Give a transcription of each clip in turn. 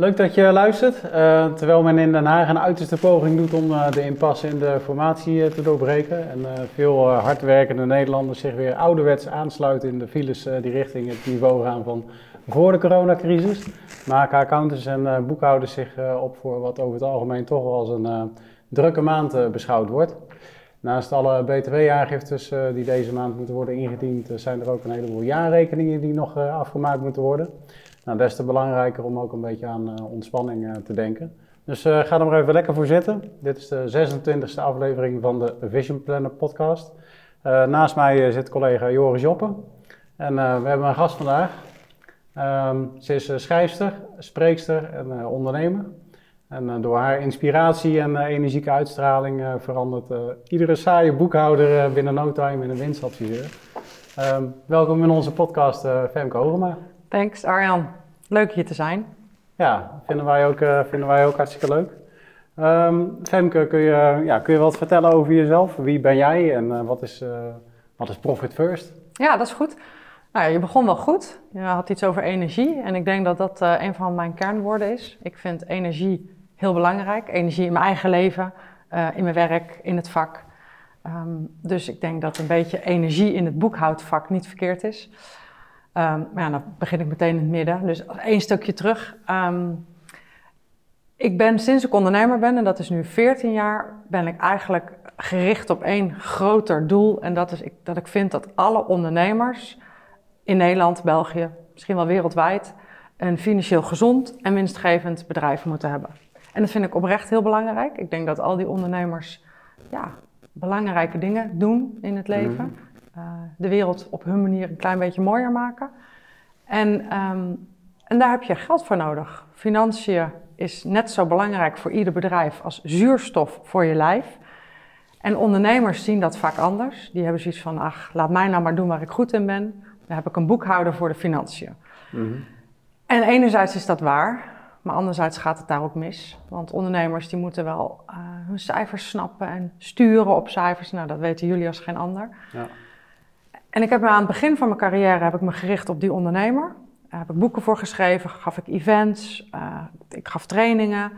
Leuk dat je luistert. Uh, terwijl men in Den Haag een uiterste poging doet om uh, de impasse in de formatie uh, te doorbreken. En veel hardwerkende Nederlanders zich weer ouderwets aansluiten in de files die richting het niveau gaan van voor de coronacrisis. Maken accountants en boekhouders zich op voor wat over het algemeen toch wel als een drukke maand beschouwd wordt. Naast alle btw-aangiftes die deze maand moeten worden ingediend, zijn er ook een heleboel jaarrekeningen die nog afgemaakt moeten worden. Nou, des te belangrijker om ook een beetje aan uh, ontspanning uh, te denken. Dus uh, ga er maar even lekker voor zitten. Dit is de 26e aflevering van de Vision Planner podcast. naast mij zit collega Joris Joppen. En we hebben een gast vandaag. Um, ze is schrijfster, spreekster en ondernemer. En door haar inspiratie en energieke uitstraling verandert iedere saaie boekhouder binnen no time in een winstadviseur. Um, welkom in onze podcast, Femke Hogema. Thanks Arjan. Leuk hier te zijn. Ja, vinden wij ook, uh, vinden wij ook hartstikke leuk. Um, Femke, kun je, ja, kun je wat vertellen over jezelf? Wie ben jij en uh, wat, is, uh, wat is Profit First? Ja, dat is goed. Nou, je begon wel goed. Je had iets over energie en ik denk dat dat een van mijn kernwoorden is. Ik vind energie heel belangrijk. Energie in mijn eigen leven, in mijn werk, in het vak. Um, dus ik denk dat een beetje energie in het boekhoudvak niet verkeerd is. Um, maar ja, dan begin ik meteen in het midden. Dus één stukje terug. Um, ik ben sinds ik ondernemer ben, en dat is nu 14 jaar, ben ik eigenlijk gericht op één groter doel. En dat is ik, dat ik vind dat alle ondernemers in Nederland, België, misschien wel wereldwijd, een financieel gezond en winstgevend bedrijf moeten hebben. En dat vind ik oprecht heel belangrijk. Ik denk dat al die ondernemers ja, belangrijke dingen doen in het leven. Mhm. Eh, de wereld op hun manier een klein beetje mooier maken. En, ehm, en daar heb je geld voor nodig. Financiën is net zo belangrijk voor ieder bedrijf als zuurstof voor je lijf. En ondernemers zien dat vaak anders. Die hebben zoiets van, ach, laat mij nou maar doen waar ik goed in ben. Dan heb ik een boekhouder voor de financiën. Mhm. En enerzijds is dat waar, maar anderzijds gaat het daar ook mis. Want ondernemers die moeten wel uh, hun cijfers snappen en sturen op cijfers. Nou, dat weten jullie als geen ander. Ja. En ik heb me aan het begin van mijn carrière heb ik me gericht op die ondernemer. Daar heb ik boeken voor geschreven, gaf ik events, uh, ik gaf trainingen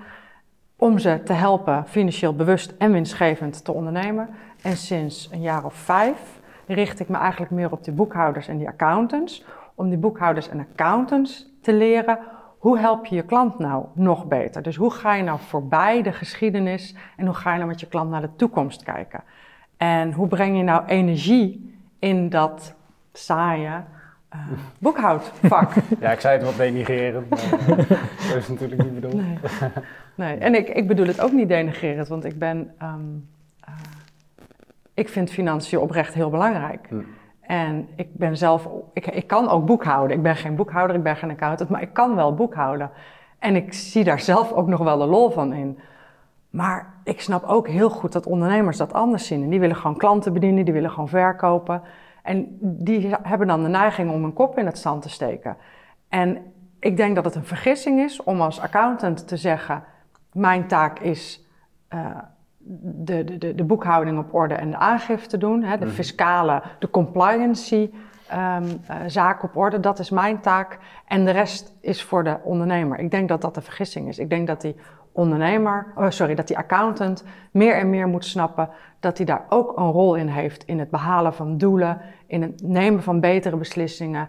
om ze te helpen financieel bewust en winstgevend te ondernemen. En sinds een jaar of vijf richt ik me eigenlijk meer op die boekhouders en die accountants. Om die boekhouders en accountants te leren hoe help je je klant nou nog beter. Dus hoe ga je nou voorbij de geschiedenis en hoe ga je nou met je klant naar de toekomst kijken. En hoe breng je nou energie in dat saaie uh, boekhoudvak. ja, ik zei het wat denigrerend, maar uh, dat is natuurlijk niet bedoeld. Nee, nee. en ik, ik bedoel het ook niet denigrerend, want ik ben... Um, uh, ik vind financiën oprecht heel belangrijk. Hm. En ik ben zelf... Ik, ik kan ook boekhouden. Ik ben geen boekhouder, ik ben geen accountant, maar ik kan wel boekhouden. En ik zie daar zelf ook nog wel de lol van in. Maar ik snap ook heel goed dat ondernemers dat anders zien. En die willen gewoon klanten bedienen, die willen gewoon verkopen. En die hebben dan de neiging om hun kop in het zand te steken. En ik denk dat het een vergissing is om als accountant te zeggen: Mijn taak is uh, de, de, de, boekhouding op orde en de aangifte doen, hè, de mhm. fiscale, de compliancy. Um, uh, zaken op orde, dat is mijn taak. En de rest is voor de ondernemer. Ik denk dat dat een vergissing is. Ik denk dat die ondernemer, oh sorry, dat die accountant meer en meer moet snappen dat hij daar ook een rol in heeft in het behalen van doelen, in het nemen van betere beslissingen,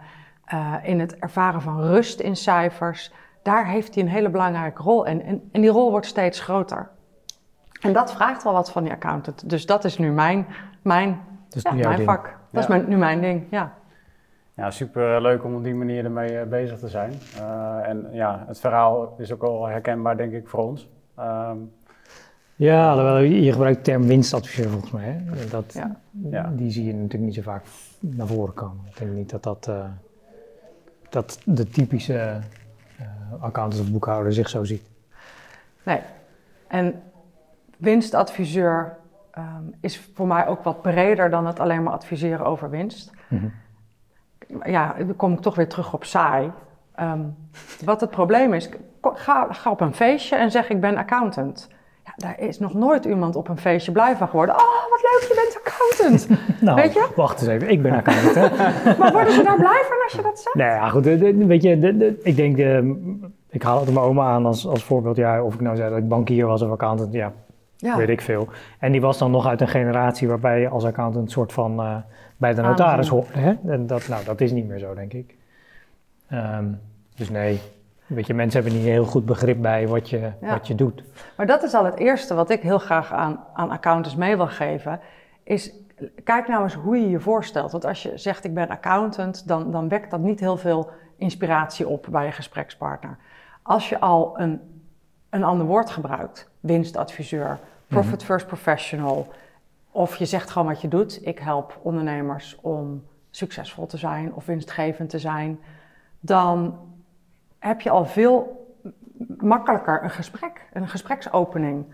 uh, in het ervaren van rust in cijfers. Daar heeft hij een hele belangrijke rol in en, en die rol wordt steeds groter. En dat vraagt wel wat van die accountant. Dus dat is nu mijn, mijn, ja, mijn vak. Dat is nu mijn ding, ja. Ja, super leuk om op die manier ermee eh, bezig te zijn. Uh, en ja, het verhaal is ook al herkenbaar, denk ik, voor ons. Um, ja, alhoewel je gebruikt de term winstadviseur volgens mij. Hè? Dat, ja. Die zie je natuurlijk niet zo vaak naar voren komen. Ik denk niet dat dat, uh, dat de typische uh, accountant of boekhouder zich zo ziet. Nee. En winstadviseur um, is voor mij ook wat breder dan het alleen maar adviseren over winst. Mm -hmm ja, dan kom ik toch weer terug op saai. Um, wat het probleem is, ga, ga, op een feestje en zeg ik ben accountant. Ja, daar is nog nooit iemand op een feestje blij van geworden. Oh, wat leuk, je bent accountant. nou, weet je? wacht eens even, ik ben accountant. maar worden ze daar blij van als je dat zegt? Nou ja, goed, weet je, ik denk, de, ik haal het mijn oma aan als, als voorbeeld. Ja, of ik nou zei dat ik bankier was of accountant, ja, ja. weet ik veel. En die was dan nog uit een generatie waarbij je als accountant soort van uh, bij de notaris hoort. En dat, nou, dat is niet meer zo, denk ik. Um, dus nee, Weet je, mensen hebben niet heel goed begrip bij wat je, wat je doet. Maar dat is al het eerste wat ik heel graag aan, aan accountants mee wil geven. Is kijk nou eens hoe je je voorstelt. Want als je zegt ik ben accountant, dan, dan wekt dat niet heel veel inspiratie op bij je gesprekspartner. Als je al een, een ander woord gebruikt, winstadviseur, profit mhm. first professional, of je zegt gewoon wat je doet. Ik help ondernemers om succesvol te zijn of winstgevend te zijn. Dan heb je al veel makkelijker een gesprek, een gespreksopening.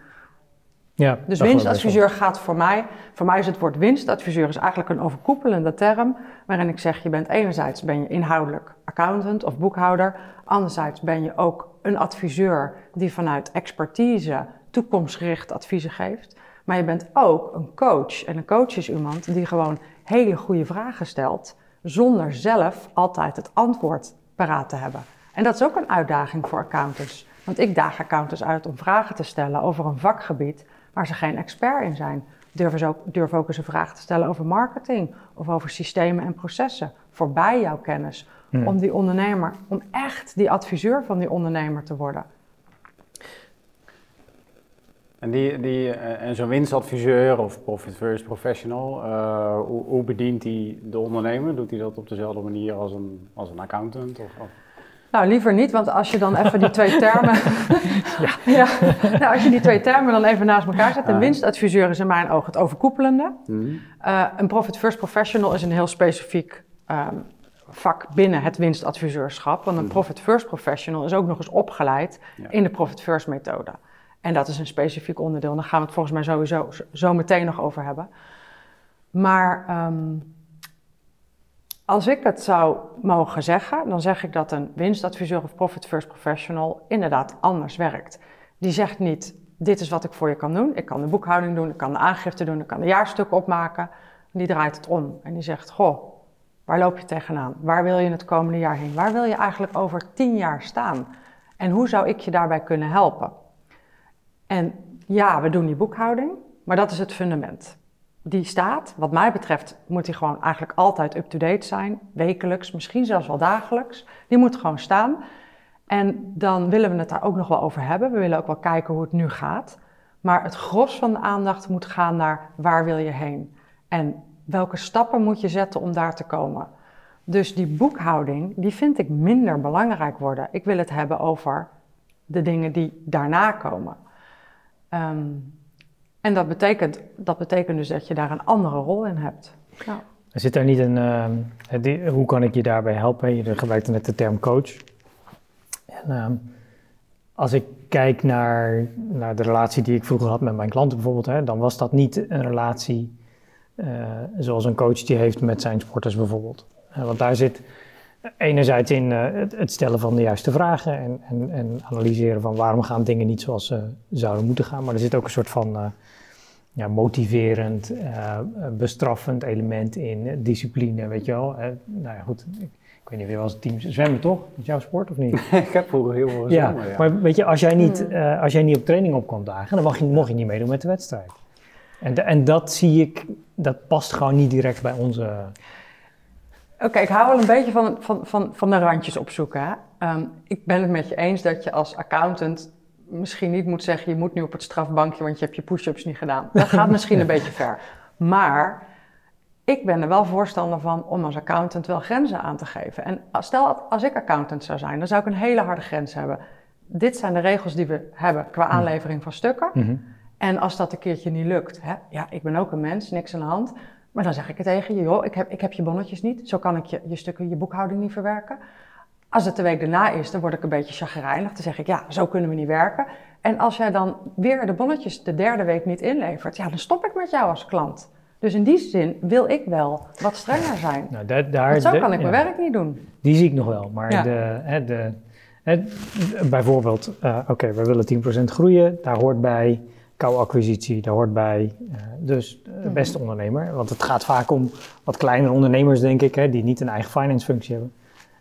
Ja, dus winstadviseur gaat voor mij, voor mij is het woord winstadviseur is eigenlijk een overkoepelende term, waarin ik zeg, je bent enerzijds ben je inhoudelijk accountant of boekhouder, anderzijds ben je ook een adviseur die vanuit expertise toekomstgericht adviezen geeft, maar je bent ook een coach. En een coach is iemand die gewoon hele goede vragen stelt, zonder zelf altijd het antwoord paraat te hebben. En dat is ook een uitdaging voor accountants. Want ik daag accountants uit om vragen te stellen over een vakgebied waar ze geen expert in zijn. Durven, ze ook, durven ook eens een vraag te stellen over marketing of over systemen en processen, voorbij jouw kennis. Hmm. Om die ondernemer, om echt die adviseur van die ondernemer te worden. En, die, die, eh, en zo'n winstadviseur of profit first professional, uh, hoe, hoe, bedient hij de ondernemer? Doet hij dat op dezelfde manier als een, als een accountant? Of, of? Nou, liever niet, want als je dan even die twee termen. ja. ja. Nou, als je die twee termen dan even naast elkaar zet. Een winstadviseur is in mijn ogen het overkoepelende. Mm. Uh, een Profit First Professional is een heel specifiek um, vak binnen het winstadviseurschap. Want een mm. Profit First Professional is ook nog eens opgeleid in de Profit First methode. En dat is een specifiek onderdeel. Daar gaan we het volgens mij sowieso zo meteen nog over hebben. Maar. Um, als ik het zou mogen zeggen, dan zeg ik dat een winstadviseur of profit first professional inderdaad anders werkt. Die zegt niet, dit is wat ik voor je kan doen. Ik kan de boekhouding doen, ik kan de aangifte doen, ik kan de jaarstukken opmaken. Die draait het om en die zegt, goh, waar loop je tegenaan? Waar wil je het komende jaar heen? Waar wil je eigenlijk over tien jaar staan? En hoe zou ik je daarbij kunnen helpen? En ja, we doen die boekhouding, maar dat is het fundament die staat. Wat mij betreft moet die gewoon eigenlijk altijd up-to-date zijn. Wekelijks, misschien zelfs wel dagelijks. Die moet gewoon staan. En dan willen we het daar ook nog wel over hebben. We willen ook wel kijken hoe het nu gaat. Maar het gros van de aandacht moet gaan naar waar wil je heen? En welke stappen moet je zetten om daar te komen? Dus die boekhouding, die vind ik minder belangrijk worden. Ik wil het hebben over de dingen die daarna komen. Um, en dat betekent, dat betekent dus dat je daar een andere rol in hebt. Ja. Zit daar niet een, uh, hoe kan ik je daarbij helpen? Je gebruikte net de term coach. En, uh, als ik kijk naar, naar de relatie die ik vroeger had met mijn klanten bijvoorbeeld, hè, dan was dat niet een relatie uh, zoals een coach die heeft met zijn sporters bijvoorbeeld. Uh, want daar zit enerzijds in het, het, stellen van de juiste vragen en, en, en, analyseren van waarom gaan dingen niet zoals ze zouden moeten gaan. Maar er zit ook een soort van ja, motiverend, uh, bestraffend element in, discipline, weet je wel. Uh, nou ja, goed, ik, ik, weet niet of je wel eens team zwemmen, toch? Is jouw sport of niet? ik heb vroeger heel veel gezwommen, ja, Maar weet je, als jij niet, uh, als jij niet op training op kon dagen, dan mag je, mocht je niet meedoen met de wedstrijd. En, en dat zie ik, dat past gewoon niet direct bij onze... Oké, ik hou wel een beetje van, van, van, van de randjes opzoeken. Um, ik ben het met je eens dat je als accountant misschien niet moet zeggen, je moet nu op het strafbankje, want je hebt je push-ups niet gedaan. Dat gaat misschien een beetje ver. Maar ik ben er wel voorstander van om als accountant wel grenzen aan te geven. En stel als ik accountant zou zijn, dan zou ik een hele harde grens hebben. Dit zijn de regels die we hebben qua mhm. aanlevering van stukken. Mhm. En als dat een keertje niet lukt, hè, ja, ik ben ook een mens, niks aan de hand. Maar dan zeg ik het tegen je, joh, ik heb, ik heb je bonnetjes niet. Zo kan ik je, je stukken, je boekhouding niet verwerken. Als het de week daarna is, dan word ik een beetje chagrijnig. Dan zeg ik, ja, zo kunnen we niet werken. En als jij dan weer de bonnetjes de derde week niet inlevert, ja, dan stop ik met jou als klant. Dus in die zin wil ik wel wat strenger zijn. Nou, daar, daar, Want zo kan ik mijn werk niet doen. Die zie ik nog wel. Maar de, hè, de, hè, bijvoorbeeld, uh, oké, okay, we willen 10% groeien. Daar hoort bij kou-acquisitie, daar hoort bij uh, dus de mhm. beste ondernemer. Want het gaat vaak om wat kleinere ondernemers, denk ik, hè, die niet een eigen finance functie hebben.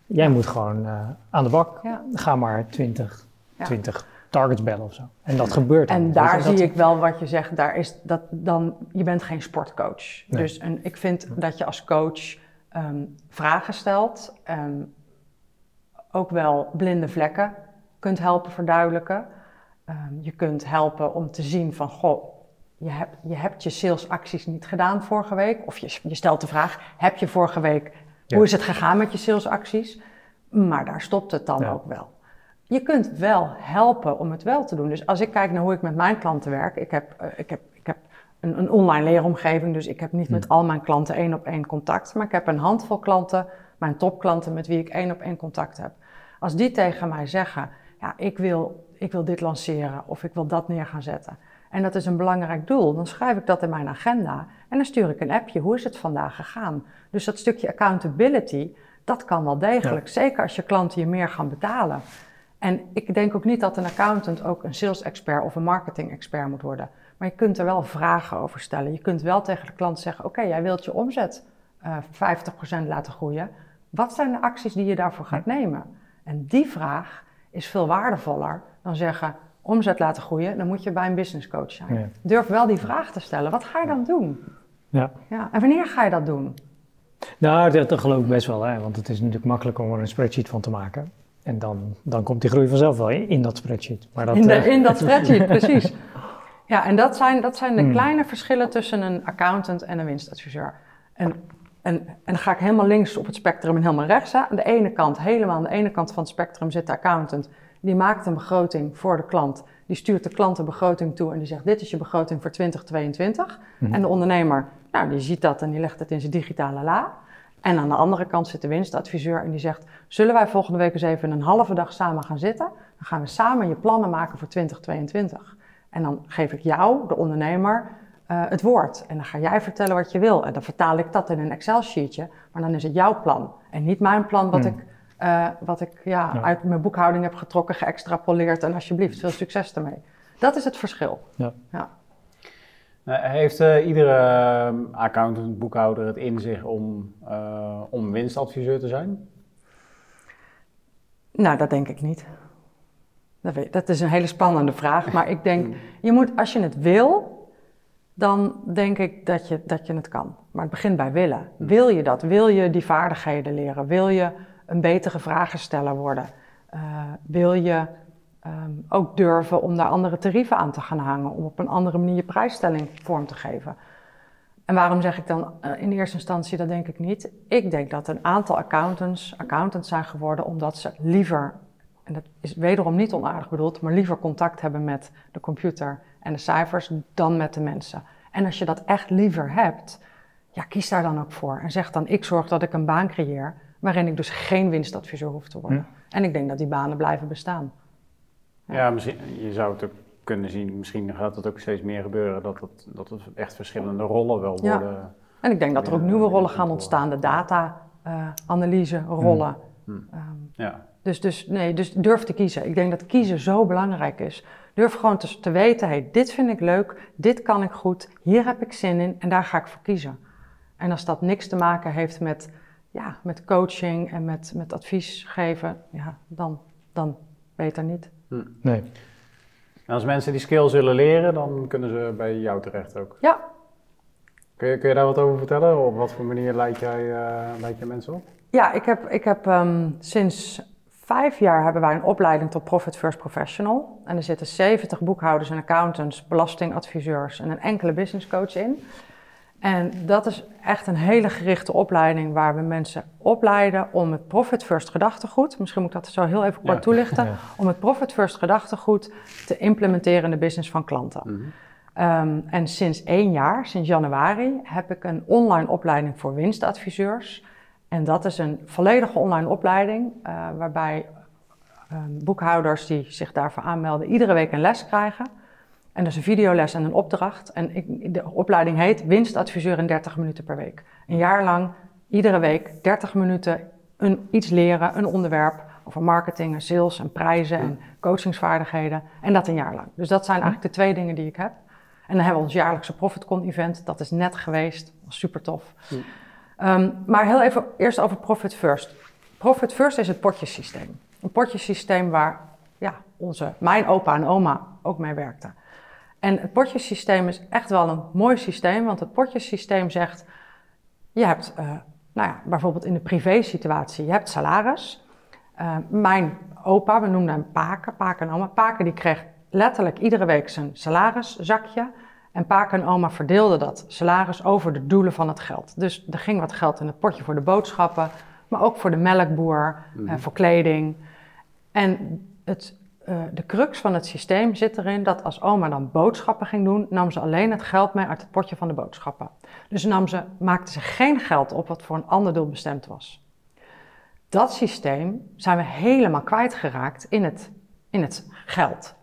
Jij moet gewoon aan de bak. Ga maar 20, 20 targets bellen of zo. En dat gebeurt. En daar zie ik wel wat je zegt. Daar is dat dan, je bent geen sportcoach. Dus en ik vind dat je als coach ehm, vragen stelt. Um, ook wel blinde vlekken kunt helpen verduidelijken. Ehm, je kunt helpen om te zien van, goh, je hebt je, hebt je salesacties niet gedaan vorige week. Of je, je stelt de vraag, heb je vorige week, hoe is het gegaan met je salesacties? Maar daar stopt het dan ook wel. Je kunt wel helpen om het wel te doen. Dus als ik kijk naar hoe ik met mijn klanten werk, ik heb, uh, ik heb, ik heb een, een, online leeromgeving, dus ik heb niet met al mijn klanten één op één contact, maar ik heb een handvol klanten, mijn topklanten met wie ik één op één contact heb. Als die tegen mij zeggen, ja, ik wil, ik wil dit lanceren of ik wil dat neer gaan zetten. En dat is een belangrijk doel. Dan schrijf ik dat in mijn agenda en dan stuur ik een appje. Hoe is het vandaag gegaan? Dus dat stukje accountability, dat kan wel degelijk. Zeker als je klanten je meer gaan betalen. En ik denk ook niet dat een accountant ook een sales expert of een marketing expert moet worden. Maar je kunt er wel vragen over stellen. Je kunt wel tegen de klant zeggen: Oké, jij wilt je omzet uh, eh, 50% laten groeien. Wat zijn de acties die je daarvoor gaat nemen? En die vraag is veel waardevoller dan zeggen: omzet laten groeien, dan moet je bij een business coach zijn. Durf wel die vraag te stellen. Wat ga je dan doen? Ja. ja. En wanneer ga je dat doen? Nou, dat, dat geloof ik best wel, hè? want het is natuurlijk makkelijk om er een spreadsheet van te maken. En dan, dan komt die groei vanzelf wel in, in dat spreadsheet. Maar dat, in, eh, in dat spreadsheet, precies. Ja, en dat zijn, dat zijn de hmm. kleine verschillen tussen een accountant en een winstadviseur. En, en, en dan ga ik helemaal links op het spectrum en helemaal rechts. Aan de ene kant, helemaal aan de ene kant van het spectrum zit de accountant. Die maakt een begroting voor de klant. Die stuurt de klant een begroting toe en die zegt: Dit is je begroting voor 2022. Hmm. En de ondernemer, nou, die ziet dat en die legt het in zijn digitale la. En aan de andere kant zit de winstadviseur en die zegt: Zullen wij volgende week eens even een halve dag samen gaan zitten? Dan gaan we samen je plannen maken voor 2022. En dan geef ik jou, de ondernemer, uh, het woord. En dan ga jij vertellen wat je wil. En dan vertaal ik dat in een Excel-sheetje, maar dan is het jouw plan. En niet mijn plan wat hmm. ik, uh, wat ik ja, ja, uit mijn boekhouding heb getrokken, geëxtrapoleerd. En alsjeblieft, veel succes ermee. Dat is het verschil. Ja. ja. Nou, heeft uh, iedere uh, accountant, boekhouder het in zich om, uh, om winstadviseur te zijn? Nou, dat denk ik niet. Dat, weet, dat, is een hele spannende vraag. Maar ik denk, je moet, als je het wil, dan denk ik dat je, dat je het kan. Maar het begint bij willen. Wil je dat? Wil je die vaardigheden leren? Wil je een betere vragensteller worden? Uh, wil je um, ook durven om daar andere tarieven aan te gaan hangen, om op een andere manier je prijsstelling vorm te geven. En waarom zeg ik dan uh, in eerste instantie dat denk ik niet? Ik denk dat een aantal accountants accountants zijn geworden omdat ze liever, en dat is wederom niet onaardig bedoeld, maar liever contact hebben met de computer en de cijfers dan met de mensen. En als je dat echt liever hebt, ja, kies daar dan ook voor. En zeg dan, ik zorg dat ik een baan creëer waarin ik dus geen winstadviseur hoef te worden. Hm. En ik denk dat die banen blijven bestaan. Ja, misschien, je zou het ook kunnen zien, misschien gaat het ook steeds meer gebeuren, dat het, dat het echt verschillende rollen wel worden. Ja. En ik denk dat er ook nieuwe rollen gaan ontstaan, de data-analyse uh, rollen. Hm. Hm. Ehm, ja. Dus, dus, nee, dus durf te kiezen. Ik denk dat kiezen zo belangrijk is. Durf gewoon te, te weten, hey, dit vind ik leuk, dit kan ik goed, hier heb ik zin in en daar ga ik voor kiezen. En als dat niks te maken heeft met, ja, met coaching en met, met advies geven, ja, dan, dan beter niet. Hm. Nee. En als mensen die skill zullen leren, dan kunnen ze bij jou terecht ook? Ja. Kun je, kun je daar wat over vertellen? Op wat voor manier leid jij, uh, leid jij mensen op? Ja, ik heb, ik heb um, sinds vijf jaar hebben wij een opleiding tot Profit First Professional. En er zitten 70 boekhouders en accountants, belastingadviseurs en een enkele business coach in. En dat is echt een hele gerichte opleiding waar we mensen opleiden om het Profit First gedachtegoed, misschien moet ik dat zo heel even kort toelichten, om het Profit First gedachtegoed te implementeren in de business van klanten. Mhm. Ehm, en sinds één jaar, sinds januari, heb ik een online opleiding voor winstadviseurs. En dat is een volledige online opleiding uh, waarbij um, boekhouders die zich daarvoor aanmelden iedere week een les krijgen. En dat is een videoles en een opdracht. En ik, de opleiding heet Winstadviseur in 30 minuten per week. Een jaar lang, iedere week, 30 minuten een, iets leren, een onderwerp over marketing en sales en prijzen en coachingsvaardigheden. En dat een jaar lang. Dus dat zijn eigenlijk de twee dingen die ik heb. En dan hebben we ons jaarlijkse ProfitCon event. Dat is net geweest. super tof. Um, maar heel even eerst over Profit First. Profit First is het potjesysteem. Een potjesysteem waar ja, onze, mijn opa en oma ook mee werkten. En het potjesysteem is echt wel een mooi systeem, want het potjesysteem zegt, je hebt, uh, nou ja, bijvoorbeeld in de privé-situatie, je hebt salaris. Uh, mijn opa, we noemden hem Paken, Paken en oma. Paken die kreeg letterlijk iedere week zijn salariszakje. En Paken en oma verdeelden dat salaris over de doelen van het geld. Dus er ging wat geld in het potje voor de boodschappen, maar ook voor de melkboer, mm. voor kleding. En het uh, de crux van het systeem zit erin dat als oma dan boodschappen ging doen, nam ze alleen het geld mee uit het potje van de boodschappen. Dus nam ze, maakte ze geen geld op wat voor een ander doel bestemd was. Dat systeem zijn we helemaal kwijtgeraakt in het, in het geld.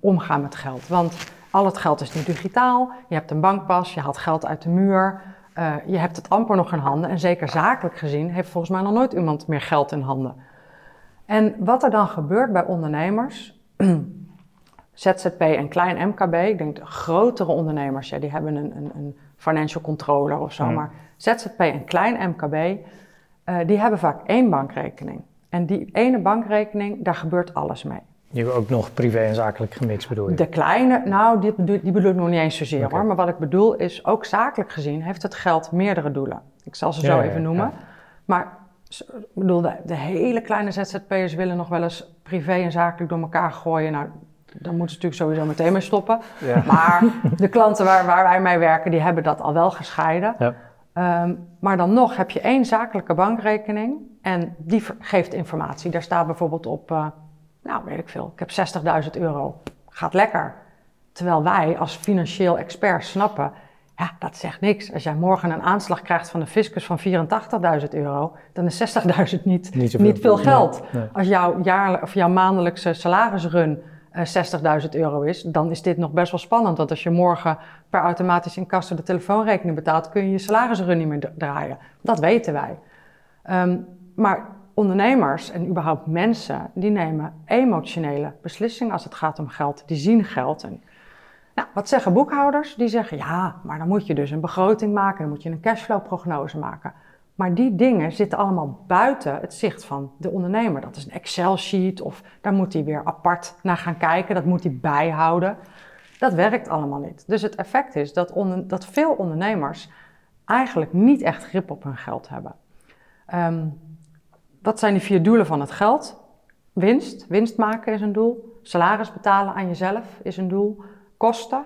Omgaan met geld. Want al het geld is nu digitaal. Je hebt een bankpas, je haalt geld uit de muur. Uh, je hebt het amper nog in handen. En zeker zakelijk gezien heeft volgens mij nog nooit iemand meer geld in handen. En wat er dan gebeurt bij ondernemers, ZZP en klein MKB, ik denk de grotere ondernemers, ja, die hebben een, een, een financial controller of zo, mm. maar ZZP en klein MKB, uh, die hebben vaak één bankrekening. En die ene bankrekening, daar gebeurt alles mee. Die hebben ook nog privé en zakelijk gemixt, bedoel je? De kleine, nou, die, die bedoel ik nog niet eens zozeer okay. hoor. Maar wat ik bedoel is, ook zakelijk gezien heeft het geld meerdere doelen. Ik zal ze ja, zo even ja, noemen. Maar ik bedoel, de, hele kleine ZZP'ers willen nog wel eens privé en zakelijk door elkaar gooien. Nou, daar moeten ze natuurlijk sowieso meteen mee stoppen. Maar de klanten waar, waar wij mee werken, die hebben dat al wel gescheiden. Ja. Um, maar dan nog heb je één zakelijke bankrekening en die geeft informatie. Daar staat bijvoorbeeld op, uh, nou weet ik veel, ik heb 60.000 euro. Gaat lekker. Terwijl wij als financieel expert snappen, ja, dat zegt niks. Als jij morgen een aanslag krijgt van de fiscus van 84.000 euro, dan is 60.000 niet, niet, niet, veel geld. Als jouw, jaar, of jouw maandelijkse salarisrun uh, eh, 60.000 euro is, dan is dit nog best wel spannend. Want als je morgen per automatisch incasso de telefoonrekening betaalt, kun je je salarisrun niet meer draaien. Dat weten wij. Um, maar ondernemers en überhaupt mensen, die nemen emotionele beslissingen als het gaat om geld. Die zien geld en nou, wat zeggen boekhouders? Die zeggen ja, maar dan moet je dus een begroting maken, dan moet je een cashflow-prognose maken. Maar die dingen zitten allemaal buiten het zicht van de ondernemer. Dat is een Excel-sheet of daar moet hij weer apart naar gaan kijken, dat moet hij bijhouden. Dat werkt allemaal niet. Dus het effect is dat, dat veel ondernemers eigenlijk niet echt grip op hun geld hebben. Um, wat zijn die vier doelen van het geld? Winst, winst maken is een doel. Salaris betalen aan jezelf is een doel kosten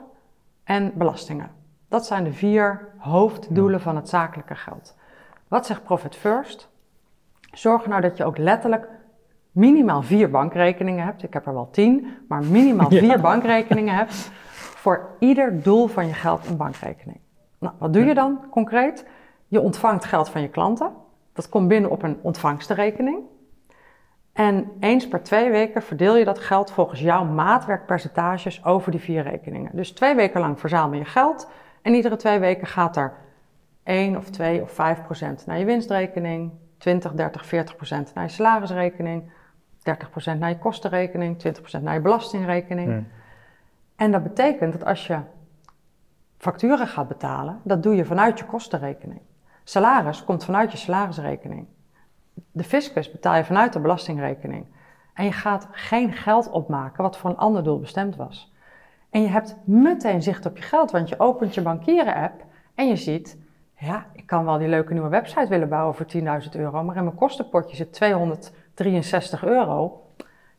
en belastingen. Dat zijn de vier hoofddoelen van het zakelijke geld. Wat zegt Profit First? Zorg nou dat je ook letterlijk minimaal vier bankrekeningen hebt. Ik heb er wel tien, maar minimaal vier bankrekeningen hebt. Voor ieder doel van je geld een bankrekening. Nou, wat doe je dan concreet? Je ontvangt geld van je klanten. Dat komt binnen op een ontvangstenrekening. En eens per twee weken verdeel je dat geld volgens jouw maatwerkpercentages over die vier rekeningen. Dus twee weken lang verzamel je geld en iedere twee weken gaat er 1 of 2 of 5 procent naar je winstrekening, 20, 30, 40 procent naar je salarisrekening, 30 procent naar je kostenrekening, 20 procent naar je belastingrekening. Hmm. En dat betekent dat als je facturen gaat betalen, dat doe je vanuit je kostenrekening. Salaris komt vanuit je salarisrekening de fiscus betaal je vanuit de belastingrekening. En je gaat geen geld opmaken wat voor een ander doel bestemd was. En je hebt meteen zicht op je geld, want je opent je bankieren-app en je ziet, ja, ik kan wel die leuke nieuwe website willen bouwen voor 10.000 euro, maar in mijn kostenpotje zit 263 euro.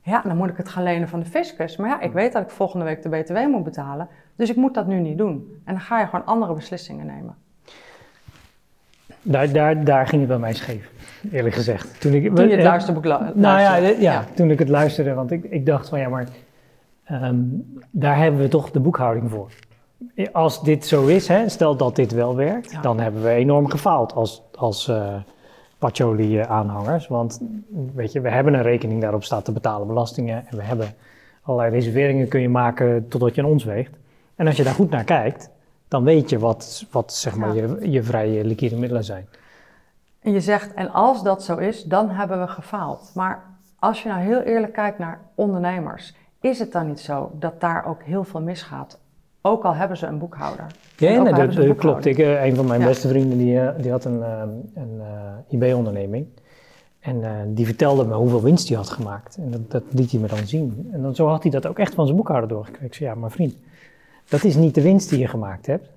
Ja, dan moet ik het gaan lenen van de fiscus. Maar ja, ik weet dat ik volgende week de BTW moet betalen, dus ik moet dat nu niet doen. En dan ga je gewoon andere beslissingen nemen. Daar, daar, daar ging het bij mij scheef, eerlijk gezegd. Toen, ik, toen je het luisterboek luisterde? Nou ja, ja, toen ik het luisterde, want ik, ik dacht van ja, maar um, daar hebben we toch de boekhouding voor. Als dit zo is, hè, stel dat dit wel werkt, dan hebben we enorm gefaald als, als uh, Pacholi-aanhangers. Want weet je, we hebben een rekening daarop staat te betalen belastingen en we hebben allerlei reserveringen kun je maken totdat je aan ons weegt. En als je daar goed naar kijkt, dan weet je wat, wat zeg maar, je, je vrije liquide middelen zijn. En je zegt, en als dat zo is, dan hebben we gefaald. Maar als je nou heel eerlijk kijkt naar ondernemers, is het dan niet zo dat daar ook heel veel misgaat? Ook al hebben ze een boekhouder. Ja, nee, dat, dat klopt. Ik, eh, een van mijn beste vrienden die, eh, die had een, eh, een IB-onderneming. En eh, die vertelde me hoeveel winst hij had gemaakt. En dat, dat, liet hij me dan zien. En dan, zo had hij dat ook echt van zijn boekhouder doorgekregen. Ik zei, ja, maar vriend, dat is niet de winst die je gemaakt hebt.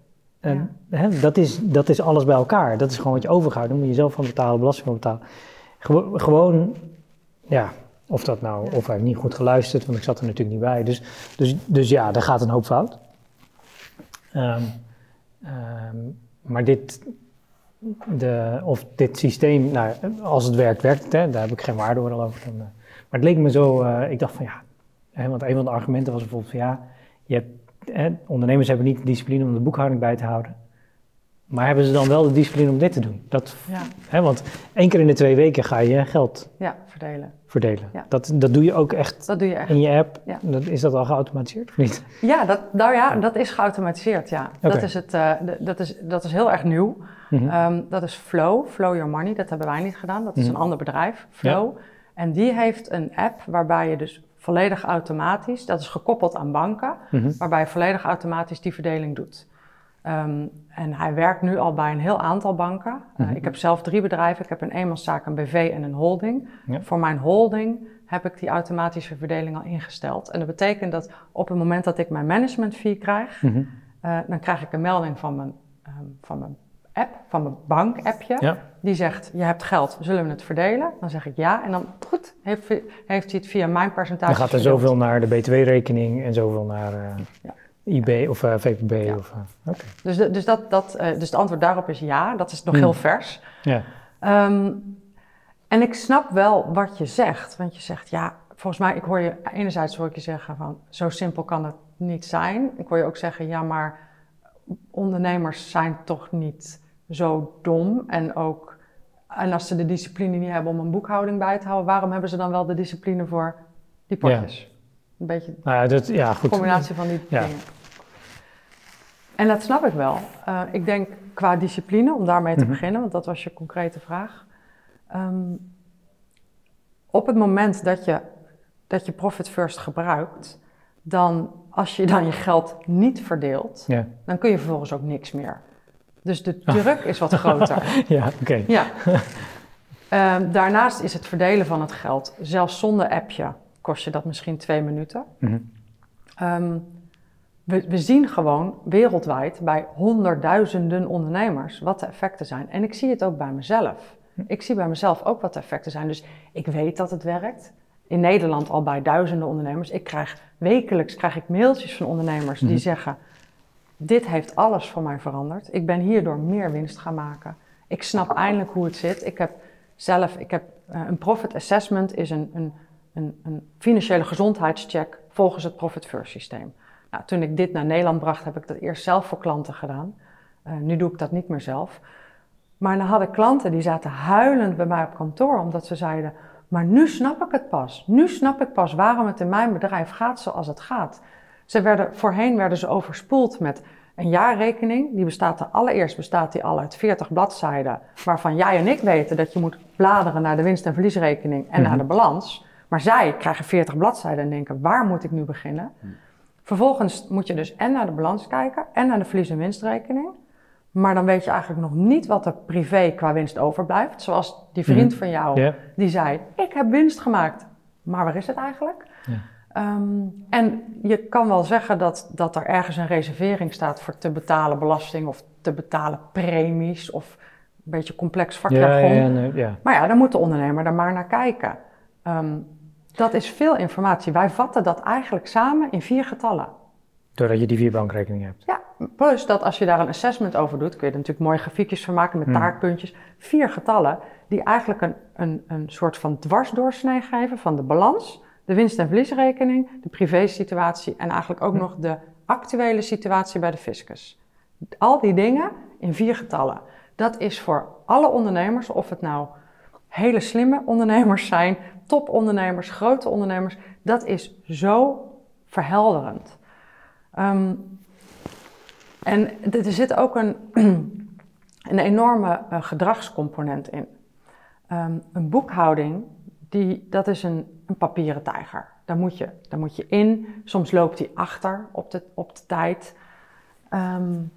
En, hè, dat, is, dat is alles bij elkaar. Dat is gewoon wat je overhoudt. Dan moet je zelf van betalen, belasting van betalen. gewoon, ja, of dat nou, of hij heeft niet goed geluisterd, want ik zat er natuurlijk niet bij. Dus, dus, dus ja, daar gaat een hoop fout. Um, um, maar dit, de, of dit systeem, nou, als het werkt, werkt het. Hè, daar heb ik geen waarde over. Dan, uh, maar het leek me zo, uh, ik dacht van ja, hè, want een van de argumenten was bijvoorbeeld van ja, je hebt, hè, ondernemers hebben niet de discipline om de boekhouding bij te houden. Maar hebben ze dan wel de discipline om dit te doen? Dat, ja. hè, want één keer in de twee weken ga je geld ja, verdelen. verdelen. Ja. Dat, dat doe je ook echt, dat doe je echt. in je app. Dat, is dat al geautomatiseerd of niet? Ja, dat, nou ja, dat is geautomatiseerd, ja. Okay. Dat, is het, uh, dat, is, dat is heel erg nieuw. Mm -hmm. um, dat is Flow, Flow Your Money. Dat hebben wij niet gedaan. Dat is mm -hmm. een ander bedrijf, Flow. En die heeft een app waarbij je dus volledig automatisch, dat is gekoppeld aan banken, mm -hmm. waarbij je volledig automatisch die verdeling doet. Um, en hij werkt nu al bij een heel aantal banken. Uh, mm -hmm. Ik heb zelf drie bedrijven. Ik heb een eenmanszaak, een BV en een holding. Ja. Voor mijn holding heb ik die automatische verdeling al ingesteld. En dat betekent dat op het moment dat ik mijn management fee krijg, mm -hmm. uh, dan krijg ik een melding van mijn, um, van mijn app, van mijn bank-appje. Ja. Die zegt, je hebt geld, zullen we het verdelen? Dan zeg ik ja. En dan, goed, heeft, heeft hij het via mijn percentage Dan gaat er verdeeld. zoveel naar de btw-rekening en zoveel naar... Uh... Ja. IB of uh, VPB? Ja. Of, uh, okay. dus, de, dus, dat, dat, dus het antwoord daarop is ja, dat is nog hmm. heel vers. Ja. Um, en ik snap wel wat je zegt, want je zegt ja, volgens mij, ik hoor je enerzijds hoor ik je zeggen van zo simpel kan het niet zijn. Ik hoor je ook zeggen ja, maar ondernemers zijn toch niet zo dom en ook, en als ze de discipline niet hebben om een boekhouding bij te houden, waarom hebben ze dan wel de discipline voor die potjes? Ja. Een beetje nou ja, dat, ja, goed. combinatie van die ja. dingen. En dat snap ik wel. Uh, ik denk qua discipline, om daarmee te mm -hmm. beginnen, want dat was je concrete vraag. Um, op het moment dat je, dat je Profit First gebruikt, dan als je dan je geld niet verdeelt, ja. dan kun je vervolgens ook niks meer. Dus de druk is wat groter. ja, oké. Okay. Ja. Um, daarnaast is het verdelen van het geld, zelfs zonder appje, kost je dat misschien twee minuten. Mm -hmm. um, we, we, zien gewoon wereldwijd bij honderdduizenden ondernemers wat de effecten zijn. En ik zie het ook bij mezelf. Ik zie bij mezelf ook wat de effecten zijn. Dus ik weet dat het werkt. In Nederland al bij duizenden ondernemers. Ik krijg wekelijks krijg ik mailtjes van ondernemers die mm -hmm. zeggen: Dit heeft alles voor mij veranderd. Ik ben hierdoor meer winst gaan maken. Ik snap eindelijk hoe het zit. Ik heb zelf, ik heb uh, een profit assessment is een, een, een, een financiële gezondheidscheck volgens het Profit First systeem. Nou, toen ik dit naar Nederland bracht, heb ik dat eerst zelf voor klanten gedaan. Uh, nu doe ik dat niet meer zelf. Maar dan hadden klanten die zaten huilend bij mij op kantoor, omdat ze zeiden: Maar nu snap ik het pas. Nu snap ik pas waarom het in mijn bedrijf gaat zoals het gaat. Ze werden, voorheen werden ze overspoeld met een jaarrekening. Die bestaat er allereerst bestaat die al uit 40 bladzijden, waarvan jij en ik weten dat je moet bladeren naar de winst- en verliesrekening en mm -hmm. naar de balans. Maar zij krijgen 40 bladzijden en denken: waar moet ik nu beginnen? Mm. Vervolgens moet je dus en naar de balans kijken en naar de verlies- en winstrekening. Maar dan weet je eigenlijk nog niet wat er privé qua winst overblijft. Zoals die vriend mm. van jou, yeah. die zei: Ik heb winst gemaakt. Maar waar is het eigenlijk? Yeah. Um, en je kan wel zeggen dat, dat er ergens een reservering staat voor te betalen belasting of te betalen premies of een beetje complex vakjargon. Ja, ja, nee, ja. Maar ja, dan moet de ondernemer daar maar naar kijken. Um, dat is veel informatie. Wij vatten dat eigenlijk samen in vier getallen. Doordat je die vier bankrekeningen hebt. Ja, plus dat als je daar een assessment over doet, kun je er natuurlijk mooie grafiekjes van maken met hmm. taartpuntjes. Vier getallen die eigenlijk een, een, een soort van dwarsdoorsnee geven van de balans, de winst- en verliesrekening, de privésituatie en eigenlijk ook hmm. nog de actuele situatie bij de fiscus. Al die dingen in vier getallen. Dat is voor alle ondernemers, of het nou hele slimme ondernemers zijn, topondernemers, grote ondernemers, dat is zo verhelderend. Um, en er zit ook een, een enorme uh, gedragscomponent in. Um, een boekhouding, die, dat is een, een papieren tijger. Daar moet, je, daar moet je in. Soms loopt die achter op de, op de tijd. Um,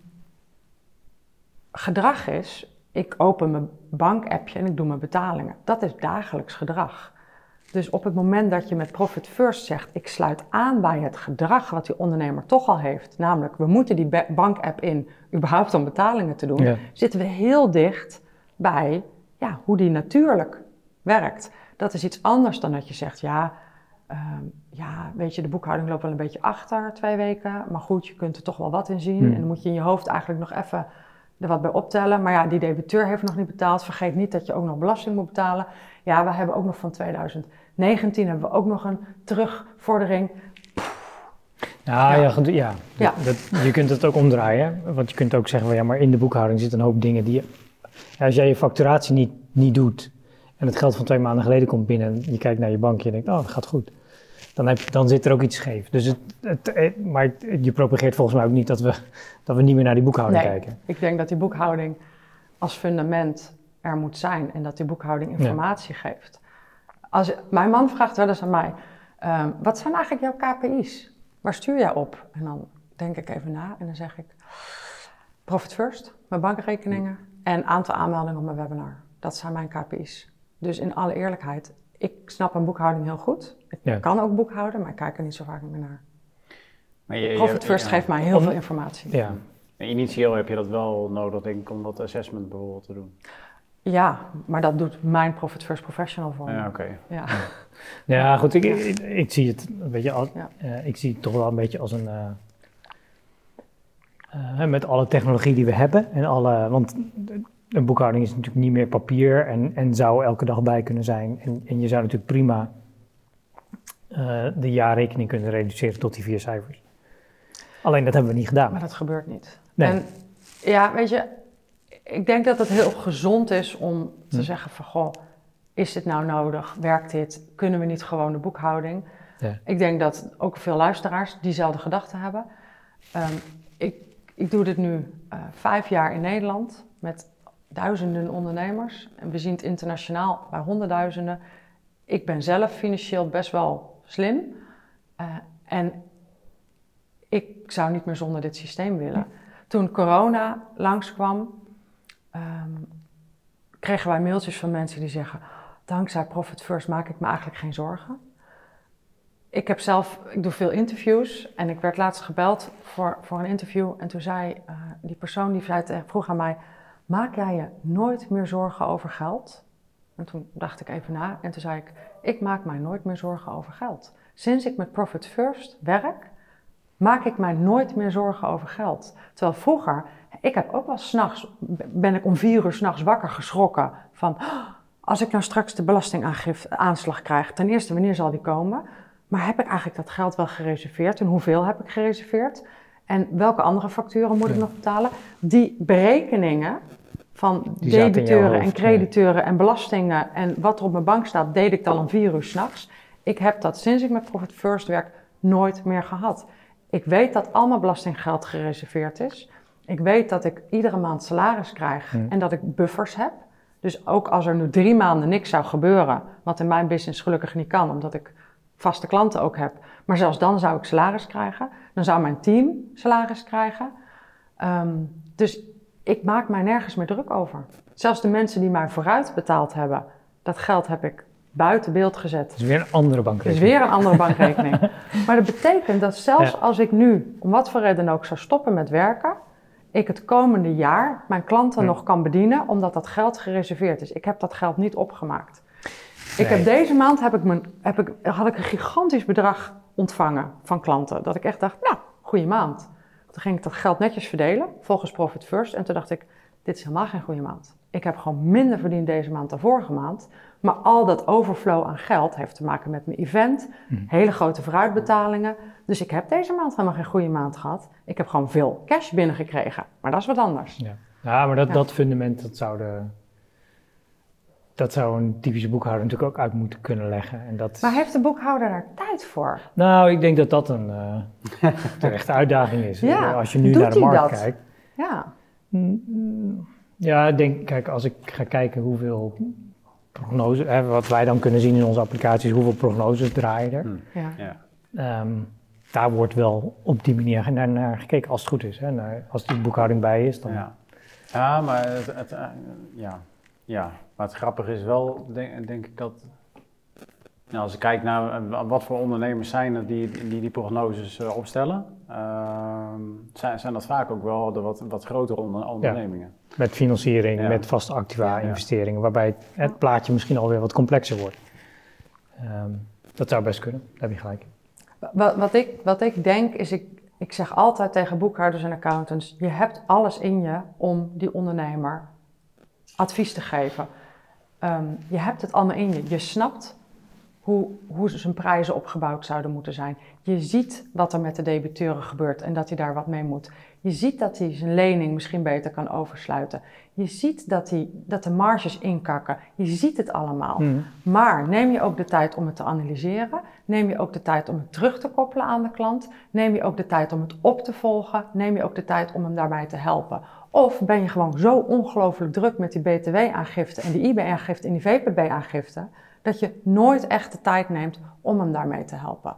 gedrag is, ik open mijn bankappje en ik doe mijn betalingen. Dat is dagelijks gedrag. Dus op het moment dat je met Profit First zegt, ik sluit aan bij het gedrag wat die ondernemer toch al heeft, namelijk we moeten die bankapp in überhaupt om betalingen te doen, zitten we heel dicht bij ja, hoe die natuurlijk werkt. Dat is iets anders dan dat je zegt, ja, ehm, ja, weet je, de boekhouding loopt wel een beetje achter twee weken, maar goed, je kunt er toch wel wat in zien. Hmm. En dan moet je in je hoofd eigenlijk nog even er wat bij optellen. Maar ja, die debiteur heeft nog niet betaald. Vergeet niet dat je ook nog belasting moet betalen. Ja, we hebben ook nog van 2019 hebben we ook nog een terugvordering. Nou ja, ja, ja. ja. Dat, je kunt het ook omdraaien. Want je kunt ook zeggen, ja, maar in de boekhouding zitten een hoop dingen die... Ja, als jij je facturatie niet, niet doet en het geld van twee maanden geleden komt binnen... en je kijkt naar je bankje en denkt, oh, dat gaat goed dan, heb, dan zit er ook iets scheef. Dus het, het, maar je propageert volgens mij ook niet dat we, dat we niet meer naar die boekhouding nee, kijken. Ik denk dat die boekhouding als fundament er moet zijn en dat die boekhouding informatie geeft. Als, mijn man vraagt wel eens aan mij: ehm, wat zijn eigenlijk jouw KPI's? Waar stuur jij op? En dan denk ik even na en dan zeg ik: Profit First, mijn bankrekeningen en aantal aanmeldingen op mijn webinar. Dat zijn mijn KPI's. Dus in alle eerlijkheid, ik snap een boekhouding heel goed. Ik kan ook boekhouden, maar ik kijk er niet zo vaak meer naar. Maar je, Profit First geeft mij heel veel informatie. Ja. Initieel heb je dat wel nodig, denk ik, om dat assessment bijvoorbeeld te doen. Ja, maar dat doet mijn Profit First Professional voor me. Ja, oké. Ja. ja, goed, ik, ik, zie het een beetje als, uh, ik zie het toch wel een beetje als een... Uh, uh, met alle technologie die we hebben en alle... Want een boekhouding is natuurlijk niet meer papier en, en zou elke dag bij kunnen zijn. En, en je zou natuurlijk prima uh, de jaarrekening kunnen reduceren tot die vier cijfers. Alleen dat hebben we niet gedaan. Maar dat gebeurt niet. Nee. En ja, weet je, ik denk dat het heel gezond is om te hm. zeggen van goh, is dit nou nodig? Werkt dit? Kunnen we niet gewoon de boekhouding? Ja. Ik denk dat ook veel luisteraars diezelfde gedachten hebben. Um, ik, ik doe dit nu uh, vijf jaar in Nederland met duizenden ondernemers. En we zien het internationaal bij honderdduizenden. Ik ben zelf financieel best wel slim. Uh, en ik zou niet meer zonder dit systeem willen. Toen corona langskwam, um, kregen wij mailtjes van mensen die zeggen: Dankzij Profit First maak ik me eigenlijk geen zorgen. Ik heb zelf, ik doe veel interviews en ik werd laatst gebeld voor, voor een interview. En toen zei uh, die persoon die vroeg aan mij: Maak jij je nooit meer zorgen over geld? En toen dacht ik even na en toen zei ik: Ik maak mij nooit meer zorgen over geld. Sinds ik met Profit First werk, maak ik mij nooit meer zorgen over geld. Terwijl vroeger, ik heb ook wel s'nachts, ben ik om vier uur s'nachts wakker geschrokken van. Oh, als ik nou straks de belastingaanslag krijg, ten eerste, wanneer zal die komen? Maar heb ik eigenlijk dat geld wel gereserveerd en hoeveel heb ik gereserveerd? En welke andere facturen moet ik nog betalen? Die berekeningen van debiteuren en crediteuren en belastingen en wat er op mijn bank staat, deed ik dan om vier uur s'nachts. Ik heb dat sinds ik met Profit First werk nooit meer gehad. Ik weet dat al mijn belastinggeld gereserveerd is. Ik weet dat ik iedere maand salaris krijg hmm. en dat ik buffers heb. Dus ook als er nu drie maanden niks zou gebeuren, wat in mijn business gelukkig niet kan, omdat ik vaste klanten ook heb. Maar zelfs dan zou ik salaris krijgen. Dan zou mijn team salaris krijgen. Ehm, dus ik maak mij nergens meer druk over. Zelfs de mensen die mij vooruit betaald hebben, dat geld heb ik buiten beeld gezet. Dat is weer een andere bankrekening. Dat is weer een andere bankrekening. maar dat betekent dat zelfs als ik nu, om wat voor reden ook, zou stoppen met werken, ik het komende jaar mijn klanten nog kan bedienen, omdat dat geld gereserveerd is. Ik heb dat geld niet opgemaakt. Ik heb deze maand heb ik mijn, heb ik, had ik een gigantisch bedrag ontvangen van klanten. Dat ik echt dacht, nou, goede maand. Toen ging ik dat geld netjes verdelen, volgens Profit First. En toen dacht ik, dit is helemaal geen goede maand. Ik heb gewoon minder verdiend deze maand dan vorige maand. Maar al dat overflow aan geld heeft te maken met mijn event, hmm. hele grote vooruitbetalingen. Dus ik heb deze maand helemaal geen goede maand gehad. Ik heb gewoon veel cash binnengekregen. Maar dat is wat anders. Ja, ja maar dat, dat fundament, dat zou de dat zou een typische boekhouder natuurlijk ook uit moeten kunnen leggen. En dat... Maar heeft de boekhouder daar tijd voor? Nou, ik denk dat dat een uh, terechte uitdaging is. Ja. Als je nu naar de markt kijkt. Ja. Mm, ja, ik denk, kijk, als ik ga kijken hoeveel prognoses, hè, wat wij dan kunnen zien in onze applicaties, hoeveel prognoses draaien er. Hmm. Ja. ja. Um, daar wordt wel op die manier naar, naar gekeken als het goed is. Hè. Naar, als die boekhouding bij is, dan... Ja. Ja, maar het, het ja. Ja, maar het grappige is wel, denk, denk ik dat nou, als ik kijk naar wat voor ondernemers zijn er die die, die prognoses opstellen, uh, zijn, zijn dat vaak ook wel de wat, wat grotere ondernemingen. met financiering, met vaste activa, investeringen, waarbij het plaatje misschien alweer wat complexer wordt. Ehm, dat zou best kunnen, daar heb je gelijk. Wat, wat, ik, wat ik denk is, ik, ik zeg altijd tegen boekhouders en accountants, je hebt alles in je om die ondernemer advies te geven. Ehm, je hebt het allemaal in je. Je snapt hoe, hoe zijn prijzen opgebouwd zouden moeten zijn. Je ziet wat er met de debiteuren gebeurt en dat hij daar wat mee moet. Je ziet dat hij zijn lening misschien beter kan oversluiten. Je ziet dat, hij, dat de marges inkakken. Je ziet het allemaal. Hmm. Maar neem je ook de tijd om het te analyseren? Neem je ook de tijd om het terug te koppelen aan de klant? Neem je ook de tijd om het op te volgen? Neem je ook de tijd om hem daarbij te helpen? Of ben je gewoon zo ongelooflijk druk met die BTW-aangifte en die IB-aangifte en die VPB-aangifte, dat je nooit echt de tijd neemt om hem daarmee te helpen.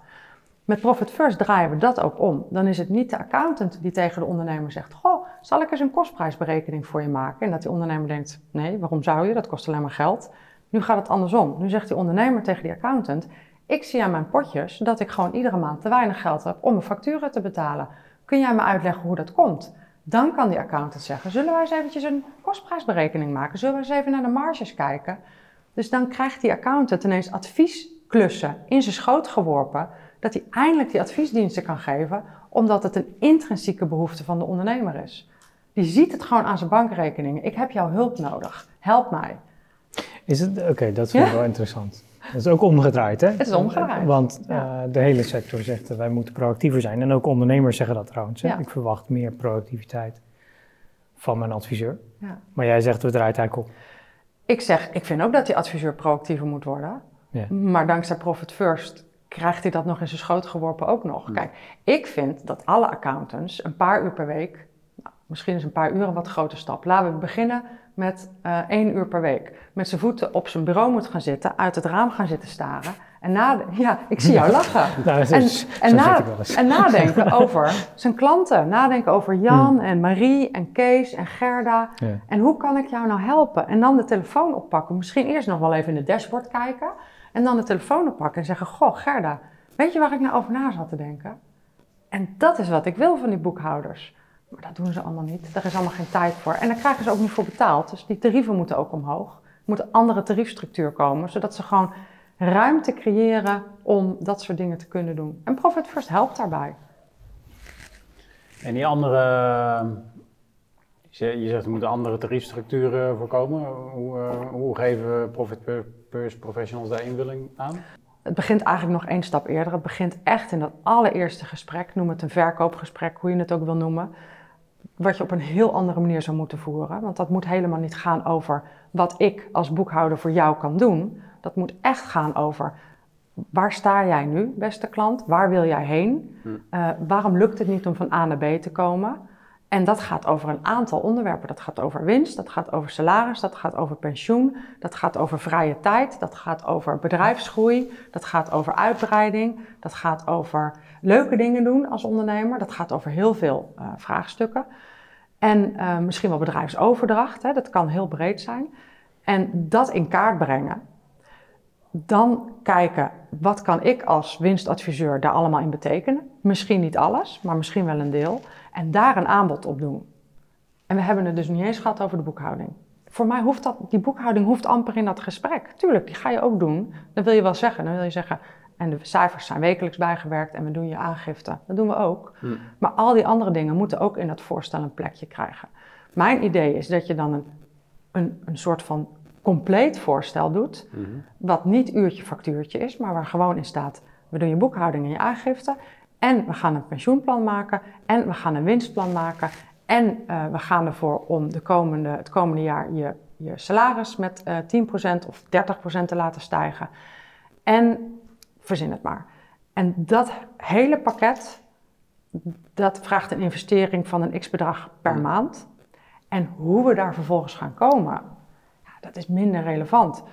Met Profit First draaien we dat ook om. Dan is het niet de accountant die tegen de ondernemer zegt: Goh, zal ik eens een kostprijsberekening voor je maken? En dat die ondernemer denkt: Nee, waarom zou je? Dat kost alleen maar geld. Nu gaat het andersom. Nu zegt die ondernemer tegen die accountant: Ik zie aan mijn potjes dat ik gewoon iedere maand te weinig geld heb om mijn facturen te betalen. Kun jij me uitleggen hoe dat komt? Dan kan die accountant zeggen: Zullen wij eens eventjes een kostprijsberekening maken? Zullen we eens even naar de marges kijken? Dus dan krijgt die accountant ineens adviesklussen in zijn schoot geworpen, dat hij eindelijk die adviesdiensten kan geven, omdat het een intrinsieke behoefte van de ondernemer is. Die ziet het gewoon aan zijn bankrekeningen. Ik heb jouw hulp nodig. Help mij. Is het, oké, dat is wel interessant. Dat is ook omgedraaid, hè? Het is omgedraaid. Want uh, de hele sector zegt dat wij moeten proactiever zijn. En ook ondernemers zeggen dat trouwens. Ja. Ik verwacht meer productiviteit van mijn adviseur. Ja. Maar jij zegt, we draaien het eigenlijk op. Ik zeg, ik vind ook dat die adviseur proactiever moet worden. Ja. Maar dankzij Profit First krijgt hij dat nog in zijn schoot geworpen ook nog. Kijk, ik vind dat alle accountants een paar uur per week, misschien is een paar uur een wat grote stap. Laten we beginnen met uh, één uur per week. Met zijn voeten op zijn bureau moet gaan zitten, uit het raam gaan zitten staren. En nadenken, ja, ik zie jou lachen. Nou, en, en, en, nadenken over zijn klanten. Nadenken over Jan hmm. en Marie en Kees en Gerda. En hoe kan ik jou nou helpen? En dan de telefoon oppakken. Misschien eerst nog wel even in het dashboard kijken. En dan de telefoon oppakken en zeggen: Goh, Gerda, weet je waar ik nou over na zat te denken? En dat is wat ik wil van die boekhouders. Maar dat doen ze allemaal niet. Daar is allemaal geen tijd voor. En daar krijgen ze ook niet voor betaald. Dus die tarieven moeten ook omhoog. Er moet een andere tariefstructuur komen, zodat ze gewoon ruimte creëren om dat soort dingen te kunnen doen. En Profit First helpt daarbij. En die andere, je zegt er moeten andere tariefstructuren voorkomen. Hoe, uh, hoe geven Profit First professionals daar invulling aan? Het begint eigenlijk nog één stap eerder. Het begint echt in dat allereerste gesprek, noem het een verkoopgesprek, hoe je het ook wil noemen. Wat je op een heel andere manier zou moeten voeren. Want dat moet helemaal niet gaan over wat ik als boekhouder voor jou kan doen. Dat moet echt gaan over waar sta jij nu, beste klant? Waar wil jij heen? Hm. Eh, waarom lukt het niet om van A naar B te komen? En dat gaat over een aantal onderwerpen. Dat gaat over winst, dat gaat over salaris, dat gaat over pensioen, dat gaat over vrije tijd, dat gaat over bedrijfsgroei, dat gaat over uitbreiding, dat gaat over leuke dingen doen als ondernemer, dat gaat over heel veel uh, vraagstukken. En uh, misschien wel bedrijfsoverdracht, hè, dat kan heel breed zijn. En dat in kaart brengen. Dan kijken, wat kan ik als winstadviseur daar allemaal in betekenen? Misschien niet alles, maar misschien wel een deel. En daar een aanbod op doen. En we hebben het dus niet eens gehad over de boekhouding. Voor mij hoeft dat, die boekhouding hoeft amper in dat gesprek. Tuurlijk, die ga je ook doen. Dan wil je wel zeggen, dan wil je zeggen, en de cijfers zijn wekelijks bijgewerkt en we doen je aangifte. Dat doen we ook. Hm. Maar al die andere dingen moeten ook in dat voorstel een plekje krijgen. Mijn idee is dat je dan een, een, een soort van compleet voorstel doet, mhm. wat niet uurtje factuurtje is, maar waar gewoon in staat, we doen je boekhouding en je aangifte en we gaan een pensioenplan maken en we gaan een winstplan maken en uh, we gaan ervoor om de komende, het komende jaar je, je salaris met uh, eh, 10% of 30% te laten stijgen. En verzin het maar. En dat hele pakket, dat vraagt een investering van een x-bedrag per mhm. maand. En hoe we daar vervolgens gaan komen, dat is minder relevant.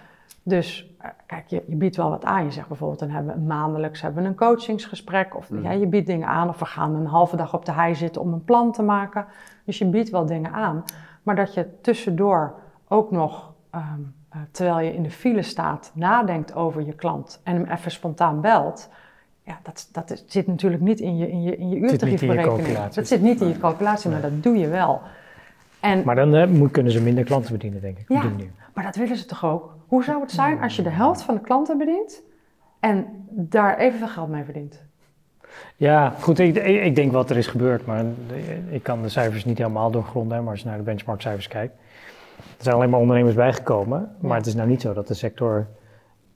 Dus eh, kijk, je, je, biedt wel wat aan. Je zegt bijvoorbeeld, dan hebben we maandelijks hebben we een coachingsgesprek. Of mm. ja, je biedt dingen aan. Of we gaan een halve dag op de hei zitten om een plan te maken. Dus je biedt wel dingen aan. maar dat je tussendoor ook nog, ehm, eh, terwijl je in de file staat, nadenkt over je klant en hem even spontaan belt. Ja, dat, dat zit natuurlijk niet in je, in je, in je uurtariefberekening. Dat zit niet in je calculatie, maar dat doe je wel. En, maar dan uh, kunnen ze minder klanten bedienen, denk ik. Ja, maar dat willen ze toch ook? Hoe zou het zijn als je de helft van de klanten bedient en daar evenveel geld mee verdient? Ja, goed, ik, ik, denk wat er is gebeurd, maar ik kan de cijfers niet helemaal doorgronden, maar als je naar de benchmarkcijfers kijkt. Er zijn alleen maar ondernemers bijgekomen, maar het is nou niet zo dat de sector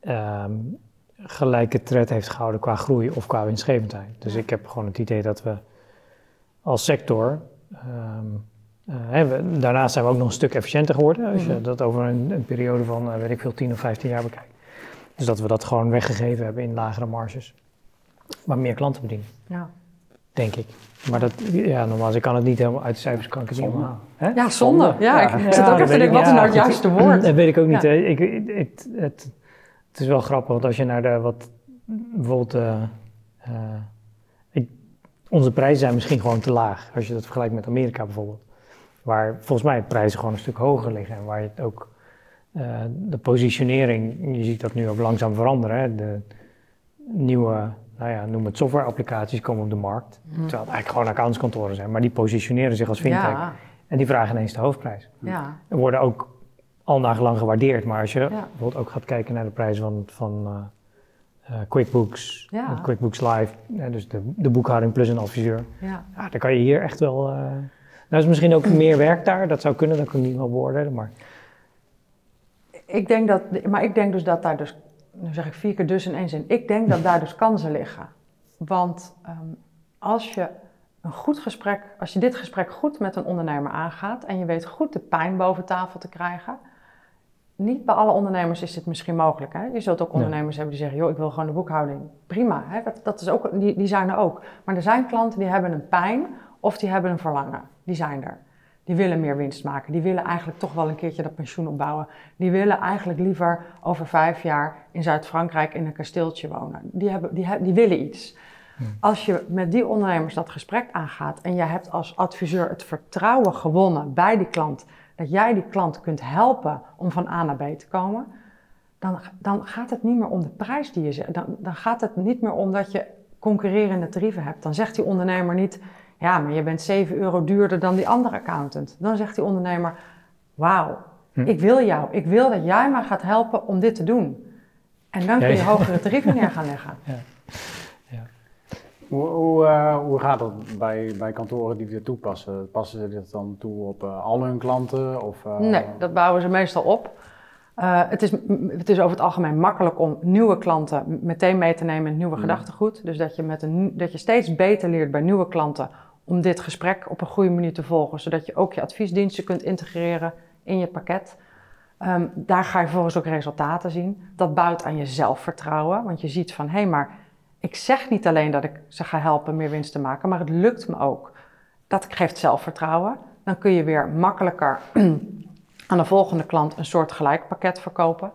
um, gelijke tred heeft gehouden qua groei of qua winstgevendheid. Dus ik heb gewoon het idee dat we als sector um, uh, daarnaast zijn we ook nog een stuk efficiënter geworden, als je mhm. dat over een, een periode van, uh, weet ik veel, 10 of 15 jaar bekijkt. Dus dat we dat gewoon weggegeven hebben in lagere marges, maar meer klanten bedienen. Ja. Denk ik. Maar dat, ja, nogmaals, ik kan het niet helemaal uit de cijfers, kan ik het niet helemaal Ja, zonde. Ja, ik zit ook even te wat is nou het juiste woord? Dat weet ik ook niet. Ik, het, het, het, is wel grappig, want als je naar de, wat, bijvoorbeeld, uh, ik, onze prijzen zijn misschien gewoon te laag, als je dat vergelijkt met Amerika bijvoorbeeld. Waar volgens mij prijzen gewoon een stuk hoger liggen en waar je het ook uh, de positionering, je ziet dat nu ook langzaam veranderen. Hè? De nieuwe, nou ja, noem het software-applicaties komen op de markt. Mm. Terwijl het eigenlijk gewoon accountskantoren zijn, maar die positioneren zich als fintech. En die vragen ineens de hoofdprijs. Ja. En worden ook al nagelang gewaardeerd. Maar als je bijvoorbeeld ook gaat kijken naar de prijzen van, van uh, uh, QuickBooks, QuickBooks Live, dus de, de boekhouding plus een adviseur. Ja. dan kan je hier echt wel nou is misschien ook meer werk daar, dat zou kunnen, dat kan niet wel beoordelen, maar... Ik denk dat, maar ik denk dus dat daar dus, nu zeg ik vier keer dus in één zin, ik denk dat daar dus kansen liggen. Want ehm, als je een goed gesprek, als je dit gesprek goed met een ondernemer aangaat en je weet goed de pijn boven tafel te krijgen, niet bij alle ondernemers is dit misschien mogelijk. Hè? Je zult ook ondernemers hebben die zeggen, joh, ik wil gewoon de boekhouding. Prima, hè? Dat, dat is ook, die, die zijn er ook. Maar er zijn klanten die hebben een pijn of die hebben een verlangen. Die zijn er. Die willen meer winst maken. Die willen eigenlijk toch wel een keertje dat pensioen opbouwen. Die willen eigenlijk liever over vijf jaar in Zuid-Frankrijk in een kasteeltje wonen. Die, hebben, die, die willen iets. Als je met die ondernemers dat gesprek aangaat en je hebt als adviseur het vertrouwen gewonnen bij die klant, dat jij die klant kunt helpen om van A naar B te komen, dan, dan gaat het niet meer om de prijs die je zegt. Dan, dan gaat het niet meer om dat je concurrerende tarieven hebt. Dan zegt die ondernemer niet, ja, maar je bent 7 euro duurder dan die andere accountant. Dan zegt die ondernemer, wauw, hm. ik wil jou. Ik wil dat jij mij gaat helpen om dit te doen. En dan kun je hogere tarieven neer gaan leggen. Ja. Ja. Hoe, hoe, uh, hoe, gaat dat bij, bij kantoren die dit toepassen? Passen ze dit dan toe op uh, al hun klanten? Of, uh... Nee, dat bouwen ze meestal op. het, is, het is over het algemeen makkelijk om nieuwe klanten meteen mee te nemen in nieuwe hm. gedachtegoed. Dus dat je, met een, dat je steeds beter leert bij nieuwe klanten om dit gesprek op een goede manier te volgen, zodat je ook je adviesdiensten kunt integreren in je pakket. Um, daar ga je vervolgens ook resultaten zien. Dat bouwt aan je zelfvertrouwen, want je ziet van hé, hey, maar ik zeg niet alleen dat ik ze ga helpen meer winst te maken, maar het lukt me ook. Dat geeft zelfvertrouwen. Dan kun je weer makkelijker aan de volgende klant een soort gelijk pakket verkopen.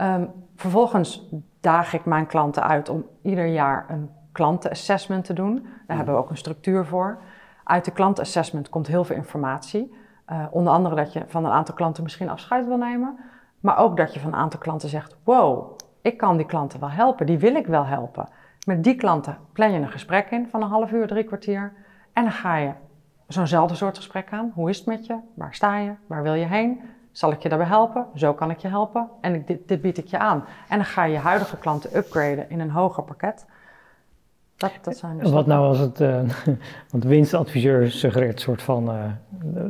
Um, vervolgens daag ik mijn klanten uit om ieder jaar een klantenassessment te doen. Daar hebben we ook een structuur voor. Uit de klantenassessment komt heel veel informatie. Uh, onder andere dat je van een aantal klanten misschien afscheid wil nemen. Maar ook dat je van een aantal klanten zegt: Wow, ik kan die klanten wel helpen, die wil ik wel helpen. Met die klanten plan je een gesprek in van een half uur, drie kwartier. En dan ga je zo'nzelfde soort gesprek aan. Hoe is het met je? Waar sta je? Waar wil je heen? Zal ik je daarbij helpen? Zo kan ik je helpen. En dit, dit bied ik je aan. En dan ga je je huidige klanten upgraden in een hoger pakket. Dat, dat zijn dus Wat nou als het, uh, want winstadviseur suggereert een soort van uh,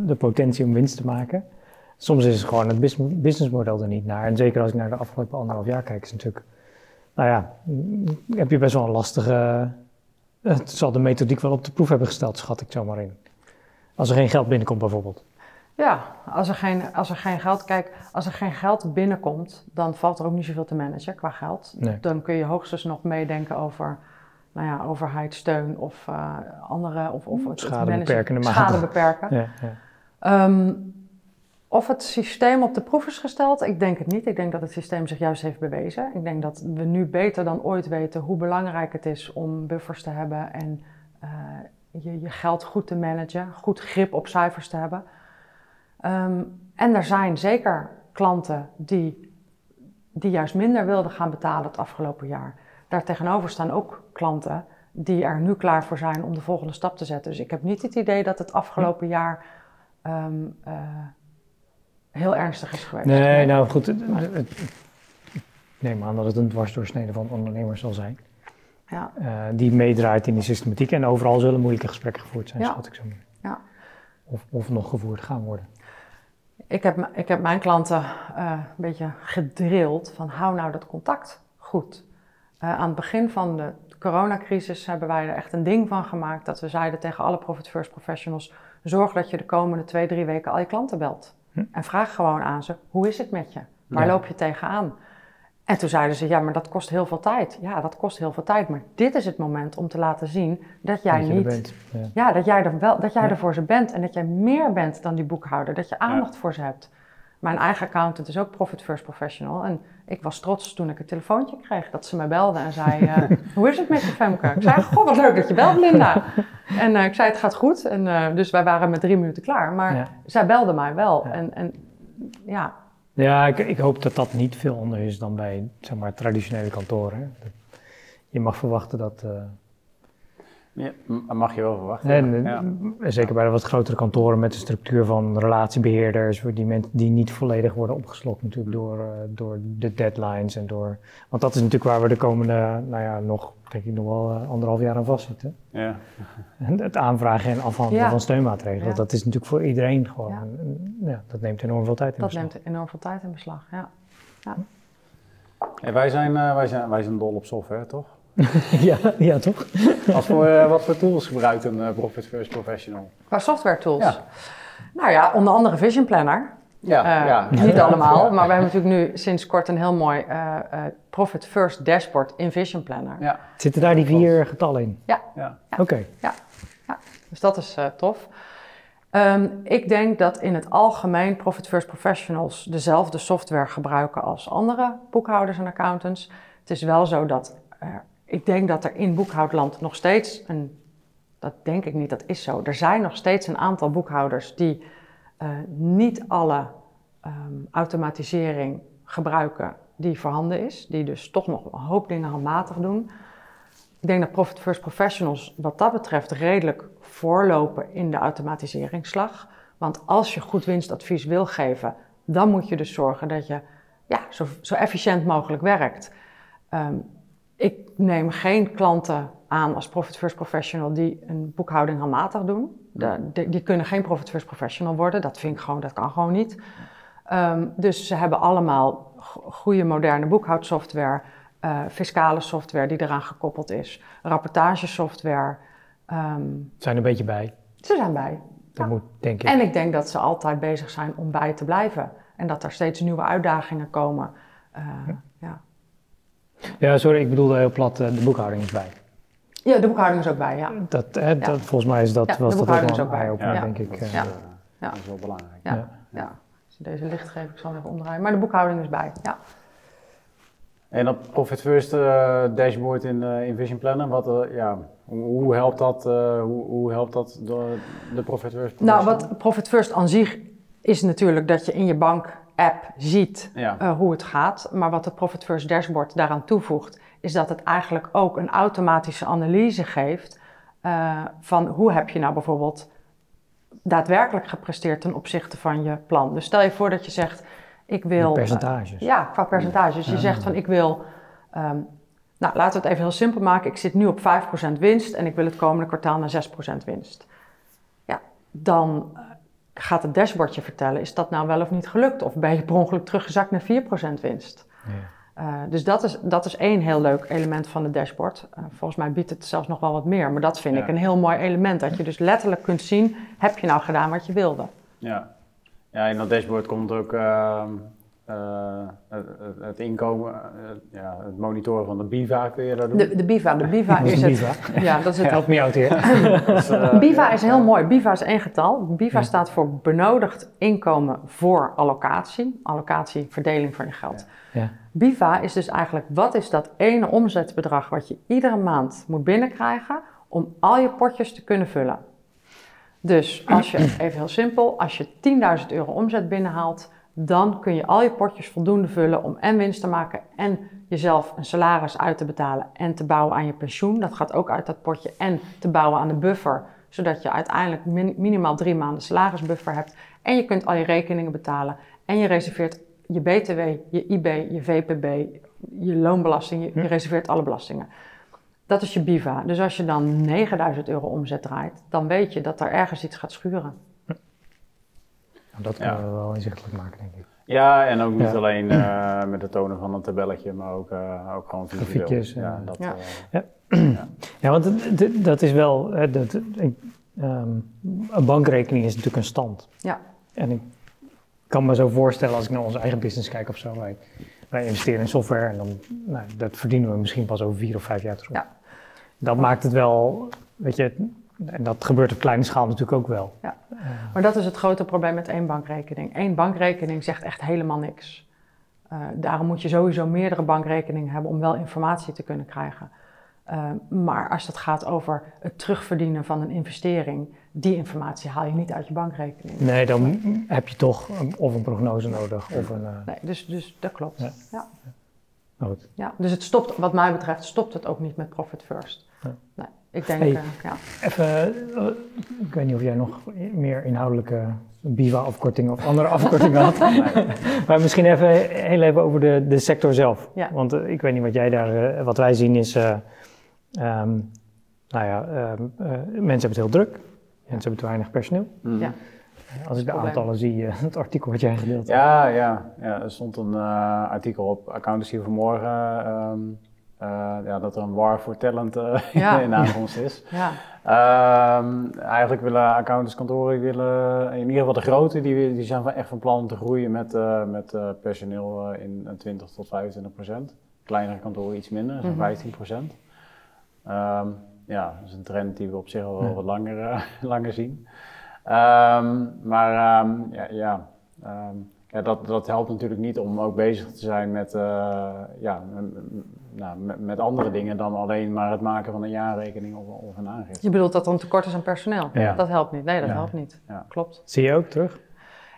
de, potentie om winst te maken. Soms is het gewoon het businessmodel er niet naar. En zeker als ik naar de afgelopen anderhalf jaar kijk, is het natuurlijk, nou ja, heb je best wel een lastige, het zal de methodiek wel op de proef hebben gesteld, schat ik zomaar in. Als er geen geld binnenkomt bijvoorbeeld. Ja, als er, geen, als er geen geld, kijk, als er geen geld binnenkomt, dan valt er ook niet zoveel te managen qua geld. Dan kun je hoogstens nog meedenken over nou ja, overheidssteun of uh, andere... Of, of het, schade beperkende Schade beperken. Ja, ja. Um, of het systeem op de proef is gesteld, ik denk het niet. Ik denk dat het systeem zich juist heeft bewezen. Ik denk dat we nu beter dan ooit weten hoe belangrijk het is om buffers te hebben en uh, je, je geld goed te managen, goed grip op cijfers te hebben. Ehm, en er zijn zeker klanten die, die juist minder wilden gaan betalen het afgelopen jaar. Daartegenover staan ook klanten die er nu klaar voor zijn om de volgende stap te zetten. Dus ik heb niet het idee dat het afgelopen jaar ehm, eh, heel ernstig is geweest. Nee, nou goed. Het, ik neem aan dat het een dwarsdoorsnede van ondernemers zal zijn. Ja. Uh, die meedraait in die systematiek en overal zullen moeilijke gesprekken gevoerd zijn, schat ik zo maar. Ja. Of, of nog gevoerd gaan worden. Ik heb, ik heb mijn klanten uh, een beetje gedrild van hou nou dat contact goed. Uh, aan het begin van de coronacrisis hebben wij er echt een ding van gemaakt dat we zeiden tegen alle Profit First professionals: zorg dat je de komende twee, drie weken al je klanten belt. Hm. En vraag gewoon aan ze: hoe is het met je? Waar loop je tegenaan? En toen zeiden ze: ja, maar dat kost heel veel tijd. Ja, dat kost heel veel tijd. Maar dit is het moment om te laten zien dat jij niet. Ja. ja. dat jij er wel, dat jij er voor ze bent en dat jij meer bent dan die boekhouder. Dat je aandacht voor ze hebt. Mijn eigen accountant is ook Profit First Professional. En ik was trots toen ik een telefoontje kreeg dat ze me belde en zei: uh, Hoe is het met je Femke? Ik zei: Goh, wat leuk dat je belt, Linda. En uh, ik zei: Het gaat goed. En, uh, dus wij waren met drie minuten klaar. Maar ja. zij belde mij wel. Ja. En, en ja. Ja, ik, ik, hoop dat dat niet veel anders is dan bij zeg maar, traditionele kantoren. Je mag verwachten dat ja, mag je wel verwachten. En, ja. Zeker bij de wat grotere kantoren met de structuur van relatiebeheerders, die, die niet volledig worden opgeslokt natuurlijk door, uh, door de deadlines en door... Want dat is natuurlijk waar we de komende, nou ja, nog, denk ik nog wel uh, anderhalf jaar aan vastzitten. Ja. En het aanvragen en afhandelen van steunmaatregelen, dat is natuurlijk voor iedereen gewoon, ja. dat neemt enorm veel tijd in dat beslag. Dat neemt enorm veel tijd in beslag, ja. Hey, wij, zijn, uh, wij, zijn, wij zijn dol op software, toch? ja, ja, toch? Wat voor, uh, wat voor tools gebruikt een uh, Profit First Professional? Qua software tools? Ja. Nou ja, onder andere Vision Planner. Ja, uh, ja. Niet allemaal, maar we hebben natuurlijk nu sinds kort een heel mooi Profit First dashboard in Vision Planner. Ja. Zitten daar die vier getallen in? Ja. ja. Oké. Okay. Ja. ja. Dus dat is tof. Um, ik denk dat in het algemeen Profit First Professionals dezelfde software gebruiken als andere boekhouders en accountants. Het is wel zo dat ik denk dat er in boekhoudland nog steeds een. Dat denk ik niet, dat is zo. Er zijn nog steeds een aantal boekhouders die uh, niet alle um, automatisering gebruiken die voorhanden is. Die dus toch nog een hoop dingen handmatig doen. Ik denk dat Profit First Professionals wat dat betreft redelijk voorlopen in de automatiseringsslag. Want als je goed winstadvies wil geven, dan moet je dus zorgen dat je ja, zo, zo efficiënt mogelijk werkt. Um, ik neem geen klanten aan als Profit First Professional die een boekhouding handmatig doen. De, die kunnen geen Profit First Professional worden. Dat vind ik gewoon, dat kan gewoon niet. Um, dus ze hebben allemaal goede moderne boekhoudsoftware, uh, fiscale software die eraan gekoppeld is, rapportagesoftware. Um, zijn er een beetje bij. Ze zijn bij. Dat moet, denk ik. En ik denk dat ze altijd bezig zijn om bij te blijven. En dat er steeds nieuwe uitdagingen komen. Uh, ja. Ja. Sorry, ik bedoelde heel plat, eh, de boekhouding is bij. Ja, de boekhouding is ook bij, ja. Dat, hè, dat volgens mij is dat, ja, was de dat ook, is ook bij, denk ik. Dat is, ja. dat is wel belangrijk. Ja. Ja. Als je deze licht geeft, ik zal even omdraaien. Maar de boekhouding is bij, ja. En dat Profit First uh, dashboard in, uh, in Vision Planner, wat, uh, ja, hoe helpt dat, hoe, hoe, helpt dat de, de Profit First? Nou, wat Profit First aan zich is natuurlijk dat je in je bank app ziet uh, hoe het gaat. Maar wat de Profit First dashboard daaraan toevoegt, is dat het eigenlijk ook een automatische analyse geeft uh, van hoe heb je nou bijvoorbeeld daadwerkelijk gepresteerd ten opzichte van je plan. Dus stel je voor dat je zegt, ik wil... De percentages. Uh, ja, qua percentages. Dus je zegt van, ik wil... Um, nou, laten we het even heel simpel maken. Ik zit nu op 5% winst en ik wil het komende kwartaal naar 6% winst. Ja, dan gaat het dashboardje vertellen, is dat nou wel of niet gelukt? Of ben je per ongeluk teruggezakt naar 4% winst? Ja. Uh, dus dat is, dat is één heel leuk element van het dashboard. Uh, volgens mij biedt het zelfs nog wel wat meer. Maar dat vind ja. ik een heel mooi element. Dat je dus letterlijk kunt zien, heb je nou gedaan wat je wilde? Ja, ja in dat dashboard komt ook uh, uh, het, het, inkomen, uh, ja, het monitoren van de BIVA kun je dat doen? De, de BIVA, de BIVA is, het. Ja, dat is het. Help me out hier. dus, uh, BIVA is heel mooi. BIVA is één getal. BIVA ja. staat voor benodigd inkomen voor allocatie. Allocatie, verdeling van je geld. Ja. Ja. BIVA is dus eigenlijk, wat is dat ene omzetbedrag wat je iedere maand moet binnenkrijgen om al je potjes te kunnen vullen? Dus als je, even heel simpel, als je 10.000 euro omzet binnenhaalt, dan kun je al je potjes voldoende vullen om en winst te maken en jezelf een salaris uit te betalen en te bouwen aan je pensioen. Dat gaat ook uit dat potje en te bouwen aan de buffer, zodat je uiteindelijk minimaal drie maanden salarisbuffer hebt. En je kunt al je rekeningen betalen en je reserveert je BTW, je IB, je VPB, je loonbelasting, je, je reserveert alle belastingen. Dat is je BIVA. Dus als je dan 9000 euro omzet draait, dan weet je dat er ergens iets gaat schuren. Dat kunnen we wel inzichtelijk maken, denk ik. Ja, en ook niet alleen uh, met het tonen van een tabelletje, maar ook, uh, ook gewoon visueel. Ja, dat, ja. Uh, ja. ja. want dat is wel, dat, um, een bankrekening is natuurlijk een stand. Ja. En ik kan me zo voorstellen als ik naar onze eigen business kijk of zo. Wij, wij investeren in software en dan, nou, dat verdienen we misschien pas over vier of vijf jaar terug. Ja. Dat maakt het wel, weet je, en dat gebeurt op kleine schaal natuurlijk ook wel. Ja. Maar dat is het grote probleem met één bankrekening. Eén bankrekening zegt echt helemaal niks. Uh, daarom moet je sowieso meerdere bankrekeningen hebben om wel informatie te kunnen krijgen. Uh, maar als het gaat over het terugverdienen van een investering, die informatie haal je niet uit je bankrekening. Nee, dan heb je toch een, of een prognose nodig. Of een, uh... Nee, dus, dus dat klopt. Ja. ja. Goed. ja. Dus het stopt, wat mij betreft, stopt het ook niet met Profit First. Ja. Nee. Ik denk, uh, ja. Even, uh, ik weet niet of jij nog meer inhoudelijke BIVA-afkortingen of andere afkortingen had. maar misschien even heel even over de, de sector zelf. Ja. Want uh, ik weet niet wat jij daar, wat wij zien is, um, nou ja, um, mensen hebben het heel druk. Mensen hebben te weinig personeel. Mm. Ja. Als ik de aantallen zie, het artikel wat jij gedeeld hebt. Ja, ja, ja, er stond een artikel op Accountancy vanmorgen. Um, ja, dat er een war voor talent uh, ja. in aankomst is. Ja. Um, eigenlijk willen accountantskantoren, willen, in ieder geval de grote, die, die zijn echt van plan om te groeien met, uh, met personeel in 20 tot 25 procent. Kleinere kantoren iets minder, mm -hmm. 15 procent. Um, ja, dat is een trend die we op zich al wel wat langer, langer zien. Um, maar ja, ja ja, dat, dat helpt natuurlijk niet om ook bezig te zijn met, uh, ja, nou, met, met, andere dingen dan alleen maar het maken van een jaarrekening of, of een aangifte. Je bedoelt dat er een tekort is aan personeel? Ja. Dat helpt niet. Nee, dat helpt niet. Klopt. Zie je ook terug?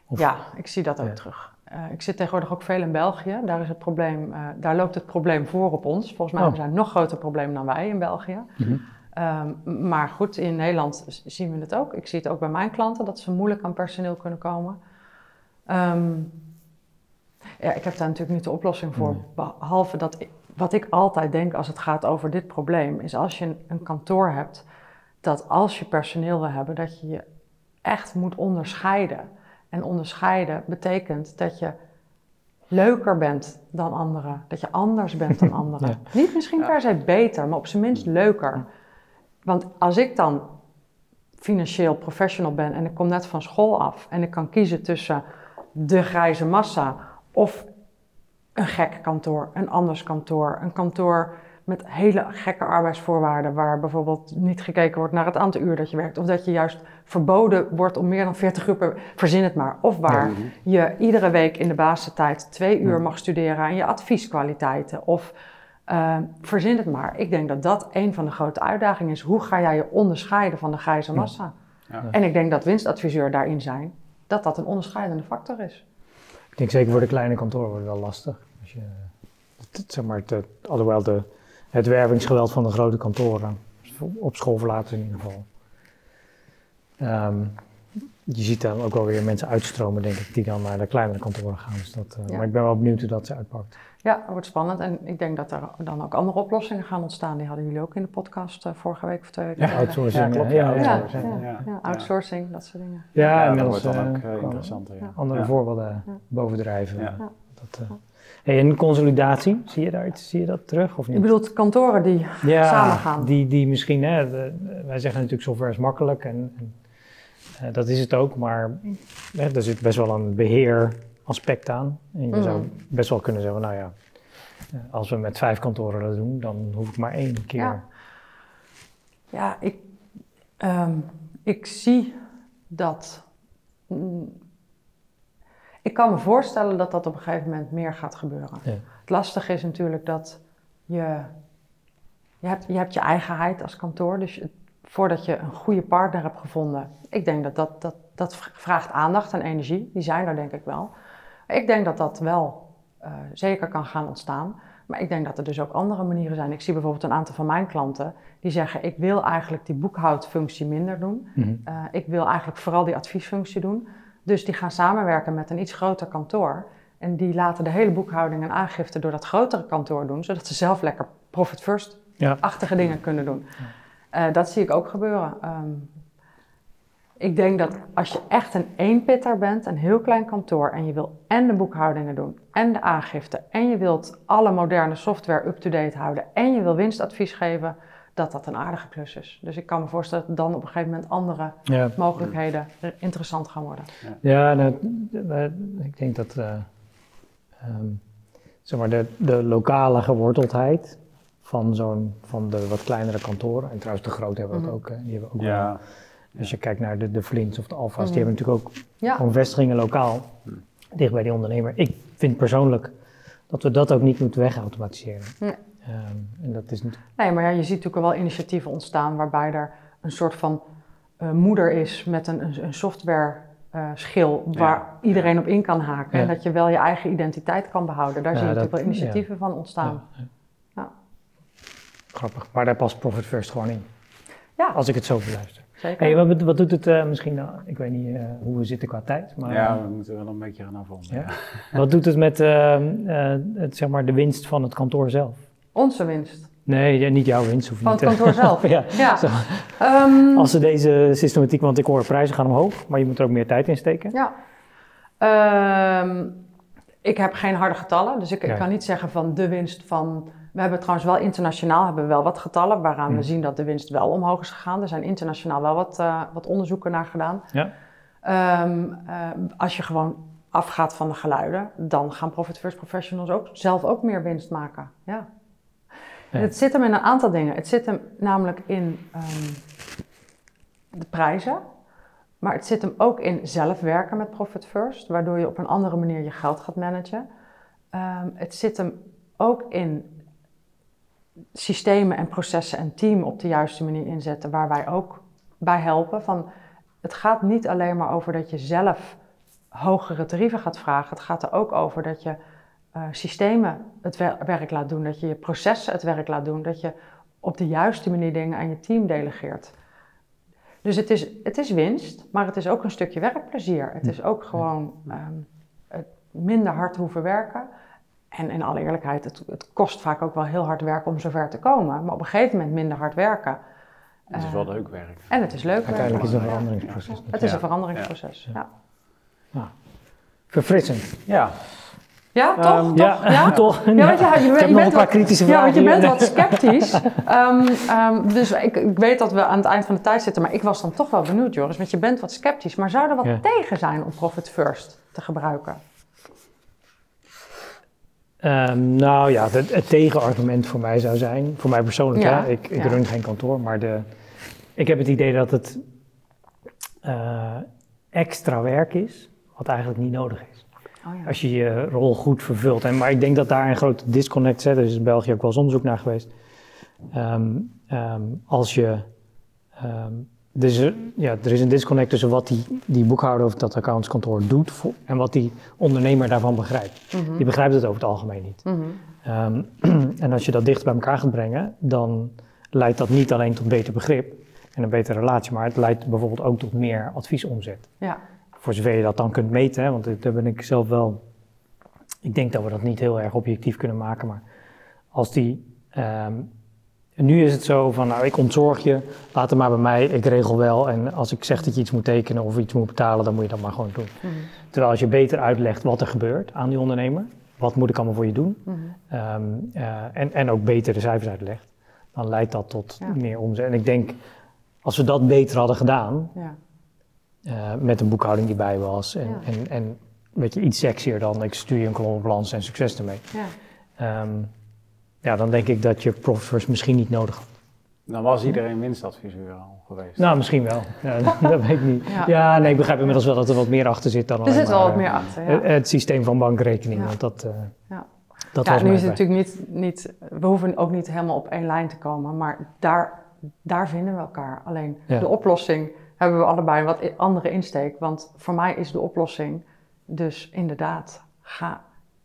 Of? Ja, ik zie dat ook terug. Uh, ik zit tegenwoordig ook veel in België. Daar, is het probleem, uh, daar loopt het probleem voor op ons. Volgens mij oh. hebben we een nog groter probleem dan wij in België. Mm -hmm. um, maar goed, in Nederland zien we het ook. Ik zie het ook bij mijn klanten dat ze moeilijk aan personeel kunnen komen. Um, ja, ik heb daar natuurlijk niet de oplossing voor. Behalve dat ik, wat ik altijd denk als het gaat over dit probleem, is als je een, een kantoor hebt, dat als je personeel wil hebben, dat je je echt moet onderscheiden. En onderscheiden betekent dat je leuker bent dan anderen. Dat je anders bent dan anderen. Niet misschien per se beter, maar op zijn minst leuker. Want als ik dan financieel professional ben en ik kom net van school af en ik kan kiezen tussen de grijze massa of een gek kantoor, een anders kantoor, een kantoor met hele gekke arbeidsvoorwaarden, waar bijvoorbeeld niet gekeken wordt naar het aantal uur dat je werkt, of dat je juist verboden wordt om meer dan 40 uur per, verzin het maar, of waar je iedere week in de basistijd twee uur mag studeren aan je advieskwaliteiten, of uh, verzin het maar. Ik denk dat dat een van de grote uitdagingen is. Hoe ga jij je onderscheiden van de grijze massa? Ja. En ik denk dat winstadviseur daarin zijn, dat dat een onderscheidende factor is. Ik denk zeker voor de kleine kantoren wordt het wel lastig. Als je, zeg maar, het, alhoewel de, het wervingsgeweld van de grote kantoren, op school verlaten in ieder geval. Um, je ziet dan ook wel weer mensen uitstromen, denk ik, die dan naar de kleinere kantoren gaan. Dus dat, uh, Maar ik ben wel benieuwd hoe dat ze uitpakt. Ja, dat wordt spannend. En ik denk dat er dan ook andere oplossingen gaan ontstaan. Die hadden jullie ook in de podcast uh, vorige week of twee weken. Ja, outsourcing. Ja, ja, ja, ja, outsourcing, dat soort dingen. Ja, en dat wordt dan ook uh, interessant. Andere voorbeelden bovendrijven. Dat, Hey, en consolidatie, zie je, daar, zie je dat terug of niet? Je bedoelt kantoren die ja, samen gaan? Die, die misschien, hè, wij zeggen natuurlijk software is makkelijk en, en uh, dat is het ook, maar hè, er zit best wel een beheeraspect aan. En je zou mm. best wel kunnen zeggen, nou ja, eh, als we met vijf kantoren dat doen, dan hoef ik maar één keer. Ja, ja ik, um, ik zie dat. Ik kan me voorstellen dat dat op een gegeven moment meer gaat gebeuren. Ja. Het lastige is natuurlijk dat je. Je hebt, je hebt je eigenheid als kantoor, dus voordat je een goede partner hebt gevonden. Ik denk dat dat, dat, dat vraagt aandacht en energie. Die zijn er denk ik wel. Ik denk dat dat wel uh, zeker kan gaan ontstaan. Maar ik denk dat er dus ook andere manieren zijn. Ik zie bijvoorbeeld een aantal van mijn klanten die zeggen: Ik wil eigenlijk die boekhoudfunctie minder doen. Mhm. Eh, ik wil eigenlijk vooral die adviesfunctie doen. Dus die gaan samenwerken met een iets groter kantoor. En die laten de hele boekhouding en aangifte door dat grotere kantoor doen, zodat ze zelf lekker profit first-achtige dingen kunnen doen. Uh, dat zie ik ook gebeuren. Um, ik denk dat als je echt een eenpitter bent, een heel klein kantoor, en je wil en de boekhoudingen doen, en de aangifte, en je wilt alle moderne software up-to-date houden, en je wil winstadvies geven, dat dat een aardige klus is. Dus ik kan me voorstellen dat dan op een gegeven moment andere mogelijkheden interessant gaan worden. Ja, nou, ik denk dat uh, zeg maar de, de lokale geworteldheid van, zo'n, van de wat kleinere kantoren, en trouwens de grote hebben we mm ook, die hebben ook ja. Als je kijkt naar de, de Flints of de Alfa's, die hebben natuurlijk ook ja. vestigingen lokaal, dicht bij die ondernemer. Ik vind persoonlijk dat we dat ook niet moeten wegautomatiseren. Nee. Um, en dat is niet... Nee, maar ja, je ziet natuurlijk wel initiatieven ontstaan waarbij er een soort van uh, moeder is met een, een software uh, schil waar iedereen op in kan haken. En dat je wel je eigen identiteit kan behouden. Daar zie je natuurlijk wel initiatieven van ontstaan. Grappig, maar daar past Profit First gewoon in. Ja. Als ik het zo beluister. Zeker. Hey, wat, wat doet het uh, misschien, nou, ik weet niet uh, hoe we zitten qua tijd. Maar, ja, we moeten wel een beetje gaan afronden. Ja. wat doet het met uh, het, zeg maar, de winst van het kantoor zelf? Onze winst? Nee, niet jouw winst. Hoef van het kantoor zelf? ja. ja. Um, Als ze deze systematiek, want ik hoor prijzen gaan omhoog, maar je moet er ook meer tijd in steken. Ja. Um, ik heb geen harde getallen, dus ik, ik kan niet zeggen van de winst van we hebben trouwens wel internationaal hebben we wel wat getallen waaraan we hmm. zien dat de winst wel omhoog is gegaan. Er zijn internationaal wel wat, uh, wat onderzoeken naar gedaan. Ja. Um, uh, als je gewoon afgaat van de geluiden, dan gaan Profit First Professionals ook zelf ook meer winst maken. Ja. Het zit hem in een aantal dingen. Het zit hem namelijk in um, de prijzen. Maar het zit hem ook in zelf werken met Profit First, waardoor je op een andere manier je geld gaat managen. Um, het zit hem ook in systemen en processen en team op de juiste manier inzetten, waar wij ook bij helpen. Van, het gaat niet alleen maar over dat je zelf hogere tarieven gaat vragen. Het gaat er ook over dat je uh, systemen het werk laat doen, dat je je processen het werk laat doen, dat je op de juiste manier dingen aan je team delegeert. Dus het is, het is winst, maar het is ook een stukje werkplezier. Het is ook gewoon um, minder hard hoeven werken. En in alle eerlijkheid, het, het, kost vaak ook wel heel hard werken om zover te komen. Maar op een gegeven moment minder hard werken. Het is wel eh, leuk werk. En het is leuk Uiteindelijk is het een veranderingsproces. Het is een veranderingsproces, ja. ja. Verfrissend. Ja. Ja, toch? Um, toch? Ja, ja? toch. Ja, want je, je, je, je bent wat, kritische vragen. Ja, want je bent wat sceptisch. um, um, dus ik, ik, weet dat we aan het eind van de tijd zitten, maar ik was dan toch wel benieuwd, Joris. Want je bent wat sceptisch. Maar zou er wat tegen zijn om Profit First te gebruiken? Nou ja, het, het, tegenargument voor mij zou zijn, voor mij persoonlijk, hè, ik, ik run geen kantoor, maar de, ik heb het idee dat het uh, extra werk is, wat eigenlijk niet nodig is. Oh ja. Als je je rol goed vervult. En, maar ik denk dat daar een grote disconnect zit, er is in België ook wel eens onderzoek naar geweest. Um, um, als je dus ja, er is een disconnect tussen wat die, die boekhouder of dat accountskantoor doet en wat die ondernemer daarvan begrijpt. Mhm. Die begrijpt het over het algemeen niet. Mhm. Ehm, en als je dat dicht bij elkaar gaat brengen, dan leidt dat niet alleen tot beter begrip en een betere relatie, maar het leidt bijvoorbeeld ook tot meer adviesomzet. Ja. Voor zover je dat dan kunt meten, hè, want daar ben ik zelf wel. Ik denk dat we dat niet heel erg objectief kunnen maken, maar als die en nu is het zo van, nou, ik ontzorg je, laat het maar bij mij, ik regel wel. En als ik zeg dat je iets moet tekenen of iets moet betalen, dan moet je dat maar gewoon doen. Mhm. Terwijl als je beter uitlegt wat er gebeurt aan die ondernemer, wat moet ik allemaal voor je doen, mhm. ehm, eh, en, en ook beter de cijfers uitlegt, dan leidt dat tot meer omzet. En ik denk, als we dat beter hadden gedaan, ja. Uh, met een boekhouding die bij was en, en, en weet je, iets sexier dan ik stuur je een kolombalans en succes ermee. Um, ja, dan denk ik dat je Profit misschien niet nodig had. Dan was iedereen winstadviseur al geweest. Nou, misschien wel. Ja, dat weet ik niet. Ja. nee, ik begrijp inmiddels wel dat er wat meer achter zit dan Er zit wel wat meer achter, ja. Het, systeem van bankrekening, want dat, uh, ja. dat ja, nu is het natuurlijk niet, niet... We hoeven ook niet helemaal op één lijn te komen, maar daar daar vinden we elkaar. Alleen de oplossing hebben we allebei een wat andere insteek. Want voor mij is de oplossing dus inderdaad, ga,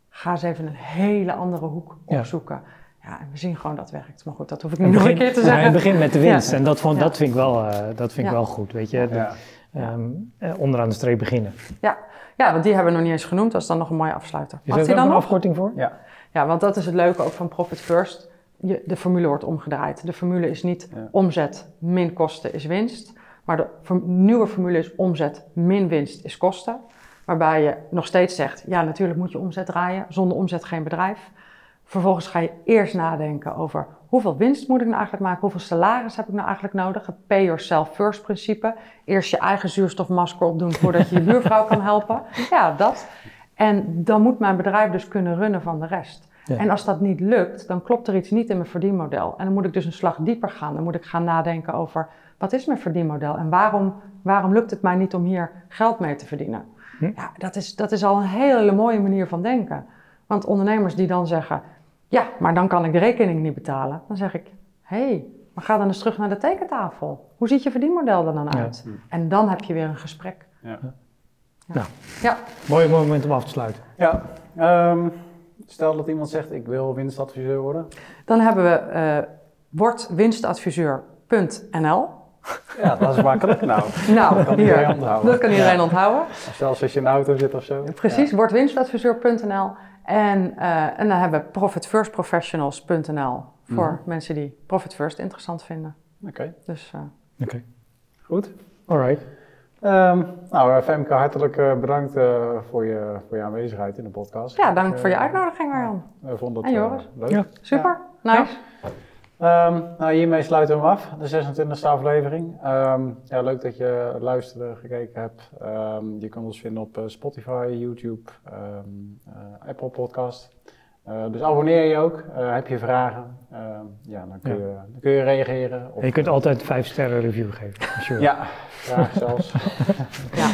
ga eens even een hele andere hoek opzoeken. Ja. en we zien gewoon dat werkt. Maar goed, dat hoef ik niet nog een keer te zeggen. het begint met de winst. En dat, vond, dat vind ik wel, uh, dat vind ik wel goed, weet je. Um, onderaan de streep beginnen. Ja. ja, want die hebben we nog niet eens genoemd. Dat is dan nog een mooie afsluiter. Is er dan een afkorting voor? Ja. ja, want dat is het leuke ook van Profit First. Je, de formule wordt omgedraaid. De formule is niet omzet min kosten is winst. Maar de nieuwe formule is omzet min winst is kosten. Waarbij je nog steeds zegt, ja natuurlijk moet je omzet draaien. Zonder omzet geen bedrijf. Vervolgens ga je eerst nadenken over hoeveel winst moet ik nou eigenlijk maken? Hoeveel salaris heb ik nou eigenlijk nodig? Het pay yourself first principe. Eerst je eigen zuurstofmasker opdoen voordat je je buurvrouw kan helpen. Ja, dat. En dan moet mijn bedrijf dus kunnen runnen van de rest. En als dat niet lukt, dan klopt er iets niet in mijn verdienmodel. En dan moet ik dus een slag dieper gaan. Dan moet ik gaan nadenken over wat is mijn verdienmodel en waarom, waarom lukt het mij niet om hier geld mee te verdienen? Hm? Ja, dat is, dat is al een hele mooie manier van denken. Want ondernemers die dan zeggen, ja, maar dan kan ik de rekening niet betalen. Dan zeg ik, hé, hey, maar ga dan eens terug naar de tekentafel. Hoe ziet je verdienmodel er dan uit? En dan heb je weer een gesprek. Ja. Ja. Nou, ja. Mooi moment om af te sluiten. Ja, um, stel dat iemand zegt, ik wil winstadviseur worden. Dan hebben we uh, wordwinstadviseur.nl ja, dat is makkelijk. Nou, nou dat kan hier, iedereen onthouden. Dat kan iedereen onthouden. Zelfs als je in een auto zit of zo. Precies, ja. wordwinstadviseur.nl. En, uh, en dan hebben we profitfirstprofessionals.nl voor mm. mensen die Profit First interessant vinden. Oké. Okay. Dus, uh, Oké. Goed. Alright. Um, nou, Femke, hartelijk uh, bedankt voor, je, voor je aanwezigheid in de podcast. Ja, dank voor je uitnodiging, Marjan. We vonden het en leuk. Ja. Super, nice. Um, nou, hiermee sluiten we hem af, de 26e aflevering. Um, ja, leuk dat je luisterde, gekeken hebt. Um, je kan ons vinden op uh, Spotify, YouTube, uh, Apple Podcast. Uh, dus abonneer je ook. heb je vragen? ja, dan kun, ja. Je, dan kun je reageren. Of, je kunt altijd 5 sterren review geven. Sure. Ja, graag zelfs. ja.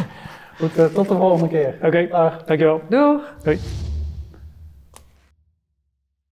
Goed, tot de volgende keer. Oké, okay. dankjewel. Doeg. Doei.